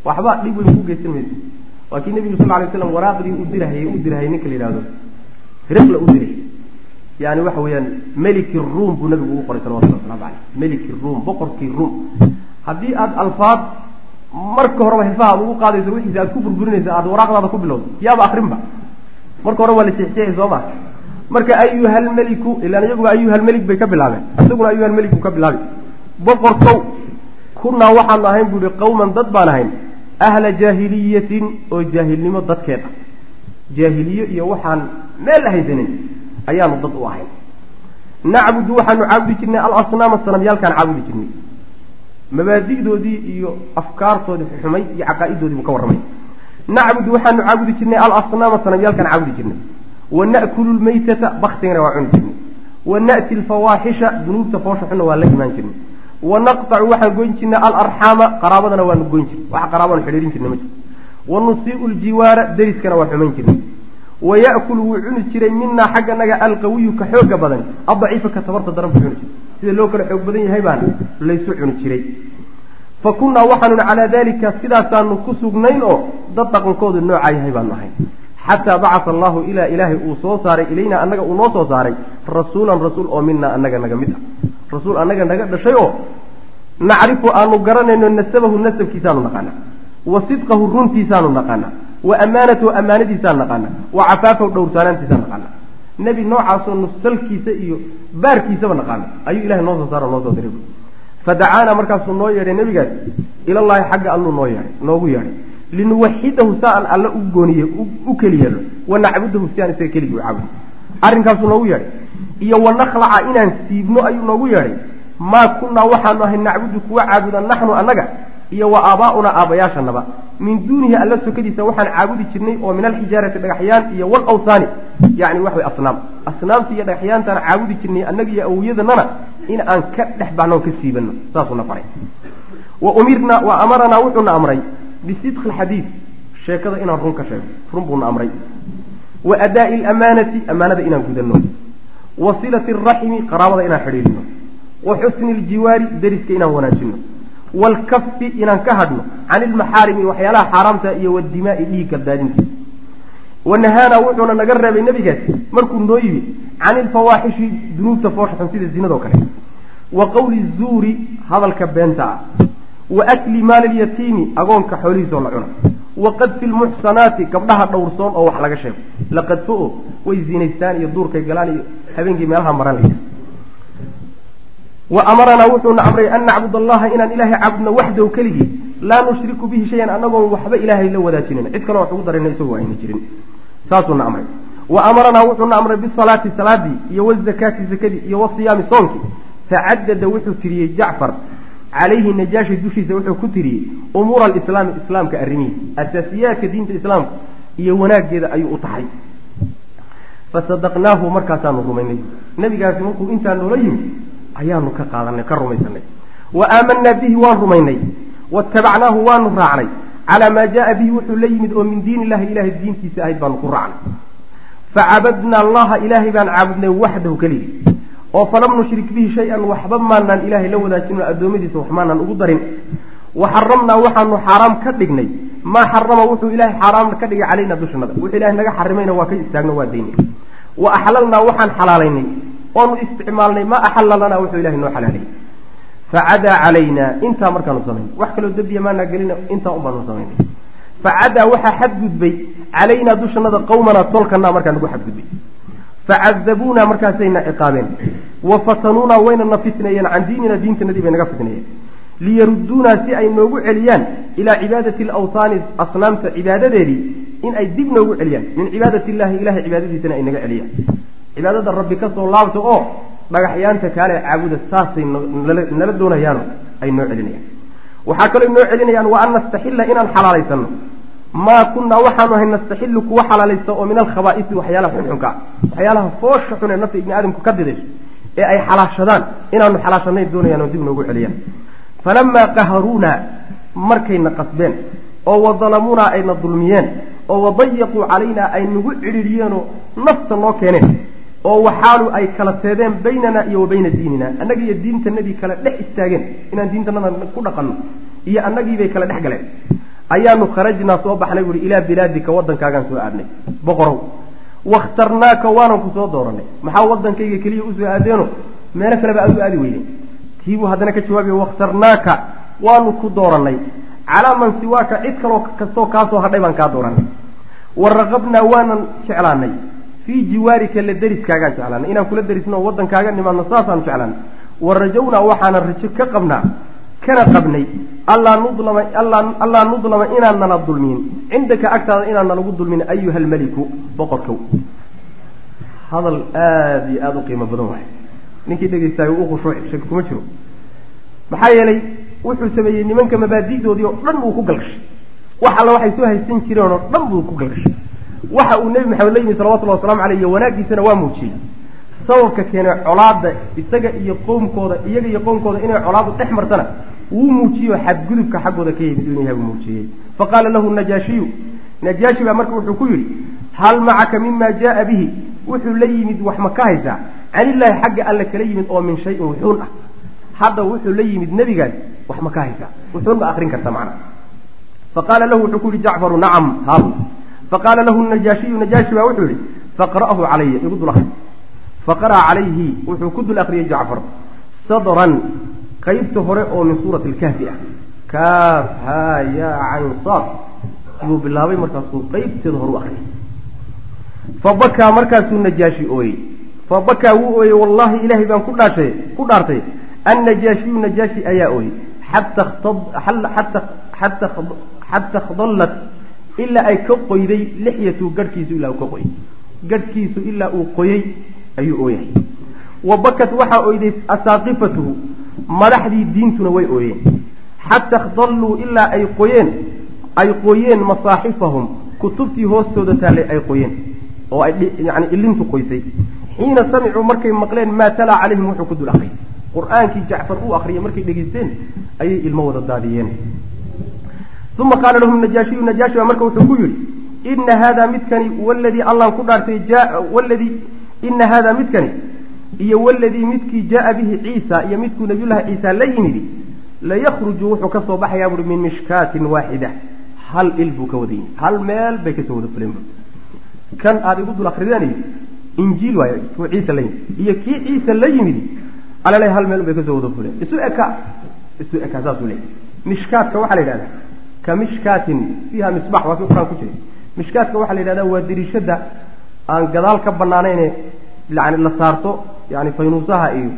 waxba dhib weyn ku geysan mayso waa kii nebigu sal lay slam waraaqdii u dirahayey u dirahayay ninka la yidhahdo hiraqla u diray yani waxa weeyaan meliki ruum buu nabigu ugu qoray salawatullah waslamu aleyh meliki ruum boqorkii ruum. Haddii aada alfaad marka horeba hifaha aad ugu qaadayso wixiisa aad ku burburinaysa aada waraaqdaada ku bilowdo yaaba akrinba marka hore waa la jeexjeexay soo ma. Marka ayuha almeliku ilaan iyaguba ayuha almelik bay ka bilaabeen. Isaguna ayuha almelik buu ka bilaabay boqorkow kunaa waxaanu ahayn bu ihi qawman dad baan ahayn ahla jaahiliyatin oo jaahilnimo dadkeed ah jaahiliye iyo waxaan meel haysanin ayaanu dad u ahayn nacbudu waxaanu caabudi jirnay alasnaama sanamyaalkaan caabudi jirnay. Mabaadi'doodii iyo afkaartoodii xumay iyo caqaa'idoodii buu ka warramay. Nacbudu waxaanu caabudi jirnay alasnaama sanamyaalkaan caabudi jirnay. Wa na'kulu lmaytata baktigana waa cuni jirnay. Wa na'ti alfawaaxisha dunuubta foosha xunna waa la imaan jirnay wa naqtacu waxaan goyn jirnay alarxaama qaraabadana waanu goyn jirnay wax qaraabaanu xidhiirin jirnay ma jirto wa nusii'u ljiwaara deriskana waa xumayn jirnay wa ya'kulu wuu cuni jiray minaa xagga naga alqawiyu ka xooga badan addaciifa ka tabarta daran buu cuni jiray sida loo kala xoog badan yahay baana laysu cuni jiray fa kunnaa waxaanuna calaa dalika sidaasaanu ku sugnayn oo dad dhaqankoodu noocaa yahay baanu ahay xataa bacata allahu ilaa ilaahay uu soo saaray ilaynaa annaga uu noo soo saaray. Rasuulan rasuul oo minaa annaga naga mid ah. Rasuul annaga naga dhashay oo nacrifu aanu garanayno nasabahu nasabkiisaanu naqaana wa sidqahu runtiisaanu naqaana wa amaanatahu amaanadiisaan naqaana wa cafaafahu dhowrsaanaantiisaan naqaana nebi noocaasoo nusalkiisa iyo baarkiisaba naqaana ayuu ilahay noo soo saaro noo soo diray. Fadacaanaa markaasuu noo yeedhay nebigaas ilallaahi xagga alluu noo yeedhay noogu yeedhay linuwaxidahu saa aan alle u gooniye u keli yeelno wa nacbudahu si aan isaga keligii u caabudo arrinkaasuu noogu yeedhay. Iyo wa nakhlaca inaan siibno ayuu noogu yeedhay. Maa kunnaa waxaanu ahay nacbudu kuwa caabuda naxnu annaga iyo wa aabaa'unaa aabbayaashanaba min duunihi alla sokadiisa waxaan caabudi jirnay oo min alxijaarati dhagaxyaan iyo walawsaani yacni wax way asnaam. Asnaamta iyo dhagaxyaantaan caabudi jirnay annaga iyo awiyadannana in aan ka dhex baxno on ka siibano saasuuna faray. Wa umirnaa wa amaranaa wuxuuna amray bisidqi alxadiid sheekada inaan run ka sheego run buuna amray wa adaa'i alamaanati amaanada inaan gudanno wa silati araximi qaraabada inaan xidhiirino wa xusni aljiwaari deriska inaan wanaajino waalkafi inaan ka hadhno can ilmaxaarimi waxyaalaha xaaraamta iyo wadimaa'i dhiigga daadintiisa wanahaanaa wuxuuna naga reebay nebigaasi markuu noo yimi can ilfawaaxishi dunuubta foosha xun sida zinadoo kale wa qowli zuuri hadalka beenta ah wa akli maali lyatiimi agoonka xoolihiisoo la cuno. Wa qadfi lmuxsanaati gabdhaha dhowrsoon oo wax laga sheego. La qadfo o way zinaystaan iyo duurkay galaan iyo habeenkii meelaha maran laya wa amaranaa wuxuuna amray an nacbud allaha inaan ilaahay caabudno waxdahu keligii. Laa nushriku bihi shayan anagoon waxba ilaahay la wadaajinayn cid kaleo wax ugu darayna isagu ayna jirin. Saasuuna amray wa amaranaa wuxuuna amray bisalaati salaadii iyo wazakaati zakadii iyo wasiyaami soonkii facadada wuxuu tiriyey jacfar calayhi najaashi dushiisa wuxuu ku tiriyey umuura alislaami islaamka arrimihiisa asaasiyaadka diinta islaamka iyo wanaaggeeda ayuu u taxay fasadaqnaahu markaasaanu rumaynay. Nabigaasi markuu intaa noola yimi ayaanu ka qaadanay ka rumaysanay. Wa aamanaa bihi waan rumaynay. Watabacnaahu waanu raacnay. Calaa maa jaaa bihi wuxuu la yimid oo min diin illahi ilahay diintiisa ahayd baanu ku raacnay. Facabadna allaha ilaahay baan caabudnay waxdahu keligii oo falam nushrik bihi shay-an waxba maanaan ilaahay la wadaajino addoommadiisa wax maanaan ugu darin. Wa xaramnaa waxaanu xaaraam ka dhignay. Maa xarama wuxuu ilaahay xaaraam ka dhigay calayna dushanada wuxuu ilahay naga xarimayna waa ka istaagno waa daynay. Wa axlalnaa waxaan xalaalaynay. Oonu isticmaalnay maa axalla lanaa wuxuu ilahay noo xalaalayay facadaa calaynaa intaa markaanu samaynay wax kaloo dembiya maanaa gelina intaa un baanu samaynay facadaa waxaa xadgudbay. Calaynaa dushanada qawmanaa tolkanaa markaa nagu xadgudbay. Facadabuunaa markaasayna ciqaabeen wa fatanuunaa wayna na fitneeyeen can diinina diintanadii bay naga fitneeyeen liyarudduunaa si ay noogu celiyaan ilaa cibaadati alawtaani asnaamta cibaadadeedii in ay dib noogu celiyaan min cibaadati illahi ilahay cibaadadiisana ay naga celiyaan cibaadada rabbi ka soo laabta oo dhagaxyaanta kaale caabuda saasay nala doonayaano ay noo celinayaan waxaa kaloo noo celinayaan wa an nastaxilla inaan xalaalaysano maa kunnaa waxaanu ahay nastaxillu kuwa xalaalaysta oo min alkhabaa'isi waxyaalaha xunxunka waxyaalaha foosha xun nafta ibni aadamku ka didayso ee ay xalaashadaan inaanu xalaashanay doonayaan oo dib noogu celiyaan. Falamaa qaharuunaa markayna qasbeen oo wadalamuunaa ayna dulmiyeen oo wadayaquu calaynaa ay nagu cidhiidhiyeenoo nafta noo keeneen oo waxaalu ay kala teedeen baynanaa iyo wa bayna diinina. Annaga iyo diintanadii kale dhex istaageen inaan diintanada ku dhaqanno iyo annagiibay kala dhex galeen. Ayaanu kharajnaa soo baxnay buuhi ilaa bilaadika waddankaagaan soo aadnay. Boqorow wakhtarnaaka waanan ku soo dooranay maxaa waddankayga keliya u soo aadeeno meelo kaleba aad u aadi weyden tiibuu haddana ka jawaabiya wakhtarnaaka waanu ku doorannay calaa man siwaaka cid kaloo kastoo kaasoo hadhay baan kaa dooranay wa raqabnaa waanan jeclaanay fii jiwaarika la deriskaagaan jeclaanay inaan kula derisno waddankaaga nimaadno saasaanu jeclaanay wa rajawnaa waxaanan rajo ka qabnaa kana qabnay. Allaa nudlama allaa nudlama inaan nala dulmiyin cindaka agtaada inaan nalagu dulmin ayuha almeliku boqorkow. Hadal aada iyo aada u qiimo badan waay. Ninkii dhegaystaayay u khushuuc shaki kuma jiro. Maxaa yeelay wuxuu sameeyey nimanka mabaadi'doodii oo dhan buu ku galgashay. Wax alla waxay soo haysan jireen oo dhan buu ku galgashay. Waxa uu nebi maxamed la yimi salawatullahi wasalamu caleyh iyo wanaaggiisana waa muujiyey sababka keenay colaadda isaga iyo qowmkooda iyaga iyo qowmkooda inay colaadu dhex martana wuu muujiyeoo xadgudubka xaggooda ka yimid inuu yahay buu muujiyey. Faqaala lahu najaashiyu najaashi baa marka wuxuu ku yidhi hal macaka mima jaaa bihi? Wuxuu la yimid wax ma ka haysaa? Canillaahi xagga alle kala yimid oo min shayin wuxuun ah. Hadda wuxuu la yimid nebigaas wax ma ka haysaa? Wuxuun ma akrin karta macna. Faqaala lahu wuxuu ku yihi jacfaru nacam haabu faqaala lahu najaashiyu najaashi baa wuxuu yihi faqra'hu calaya igu dul akri faqara'a calayhi wuxuu ku dul akriyey jacfar sadran qaybta hore oo min suurati alkahfi ah. Kaaf haa yaa cayn buu bilaabay markaasuu qaybteeda hore u akriyay fabakaa markaasuu najaashi ooyey. Fabakaa wuu ooyey wallahi ilaahay baan ku dhaashay ku dhaartay. Annajaashiyu najaashi ayaa ooyey. Xata khadallat ilaa ay ka qoyday lixyatu garhkiisu ilaa uu ka qoyay. Garhkiisu ilaa uu qoyey ayuu ooyahay. Wa bakat waxaa oyday asaaqifatuhu madaxdii diintuna way ooyeen. Xata ikhdalluu ilaa ay qoyeen ay qoyeen masaaxifahum kutubtii hoostooda taallay ay qoyeen oo ay yani ilintu qoysay. Xiina samicuu markay maqleen maa talaa calayhim wuxuu ku dul akriyay qur'aankii jacfar uu akriyay markay dhegaysteen ayay ilmo wada daadiyeen. Uma qaala lahum najaashiyu najaashi baa marka wuxuu ku yidhi ina hada midkani waladii allaan ku dhaartay waladii ina hada midkani iyo waladii midkii jaaa bihi ciisa iyo midkuu nabiyullahi ciisa la yimidi layakruju wuxuu ka soo baxayaa buui min mishkaatin waaxida hal il buu ka wada yimid hal meel bay ka soo wada fuleen kan aada igu dul akrideen injiil waayo kuu ciisa la yimid. Iyo kii ciisa la yimidi alale hal meel bay ka soo wada fuleen. Isu eka isu eka saasuu leeyay mishkaadka waxaa la yidhahdaa ka mishkaatin fiiha misbax waa kii qur'aan ku jiray. Mishkaadka waxaa la yidhahdaa waa diriishada aan gadaal ka banaanayne yani la saarto yani faynuusaha iyo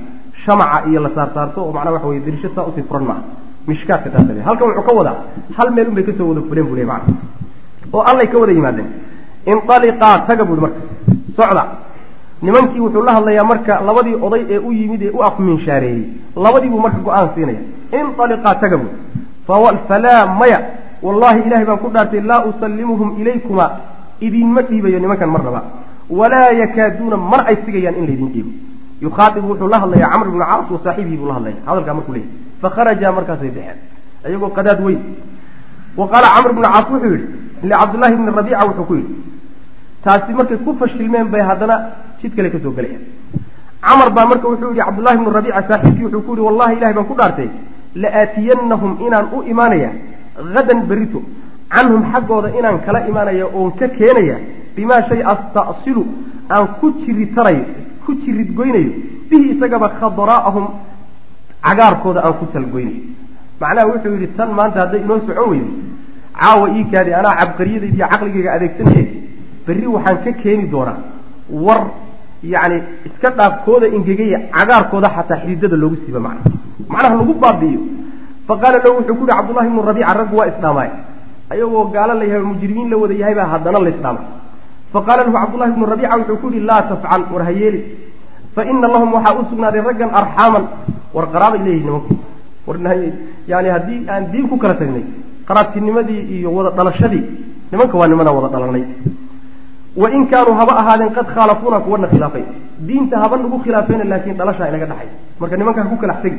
shamaca iyo la saarsaarto oo macnaa waxa weye diriisha saa u sii furan maaha mishkaadka taasa halkan wuxuu ka wadaa hal meel un bay ka soo wada fuleen bu le macna oo allay ka wada yimaadeen. Inaliqaa taga buui marka socda. Nimankii wuxuu la hadlayaa marka labadii oday ee u yimid ee u afminshaareeyey labadiibuu marka go'aan siinaya. Inaliqaa taga buui falaa maya. Wallahi ilahay baan ku dhaartay laa usallimuhum ilaykuma idinma dhiibayo nimankan marnaba walaa yakaaduuna mana ay sigayaan in laydin dhiibo. Yukhaaibu wuxuu la hadlayaa camr bnu caas wa saaxibihi buu la hadlaya hadalkaa markuu leeyay fakharajaa markaasay baxeen. Iyagoo qadaad weyn. Wa qaala camr bnu caas wuxuu yidhi licabdullahi bni rabiica wuxuu ku yidhi taasi markay ku fashilmeen bay haddana jid kale ka soo gelayaan camar baa marka wuxuu yihi cabdullahi bnu rabiica saaxiibkii wuxuu ku yihi wallahi ilahay baan ku dhaartay la'aatiyannahum inaan u imaanaya hadan berito canhum xaggooda inaan kala imaanaya oon ka keenaya bimaa shay astasilu aan ku jiritarayo ku jiridgoynayo bihi isagaba khadraa'ahum cagaarkooda aan ku talgoynayo. Macnaha wuxuu yidhi tan maanta hadday inoo socon weydo caawa ii kaadi anaa cabqariyadayda iyo caqligayga adeegsanaye berri waxaan ka keeni doonaa. War yacni iska dhaafkooda ingegaya cagaarkooda xataa xididada loogu siiba macna macnaha lagu baabi'iyo fa qaala lahu wuxuu ku yihi cabdullahi bnu rabiica raggu waa isdhaamaay ayagoo gaalo la yahay mujrimiin la wada yahay baa haddana la isdhaamay fa qaala lahu cabdullahi bnu rabiica wuxuu ku yihi laa tafcal war ha yeeli. Fa ina lahum waxaa u sugnaaday raggan arxaaman war qaraabay leeyihiin nimanku. War yani haddii aan diin ku kala tagnay qaraabtinimadii iyo wada dhalashadii nimanka waa nimanaa wada dhalanay. Wain kaanuu haba ahaadeen qad khaalafuuna kuwana khilaafay. Diinta haba nagu khilaafayna laakiin dhalashaa inaga dhaxay marka nimankaa ku kalax tegi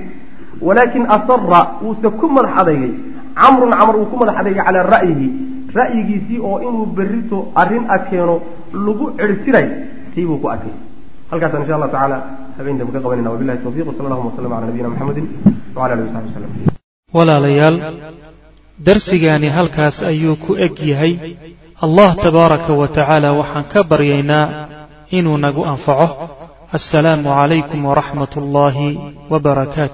walaakin asara wuuse ku madax adeygay camrun camr uu ku madax calaa ra'yihi. Ra'yigiisii oo inuu berrito arrin a keeno lagu cirtiray tii buu ku arkay. Halkaasaan insha allahu tacaala habeen dambe ka qabanayna wabillahi tawfiq wasala allahuma wasalam cala nabiyina maxamedin wala alihi wasaxbi wasalam walaalayaal darsigaani halkaas ayuu ku eg yahay. Allah tabaaraka wa tacaala waxaan ka baryaynaa inuu nagu anfaco. Assalaamu calaykum waraxmat ullaahi wa barakaatuh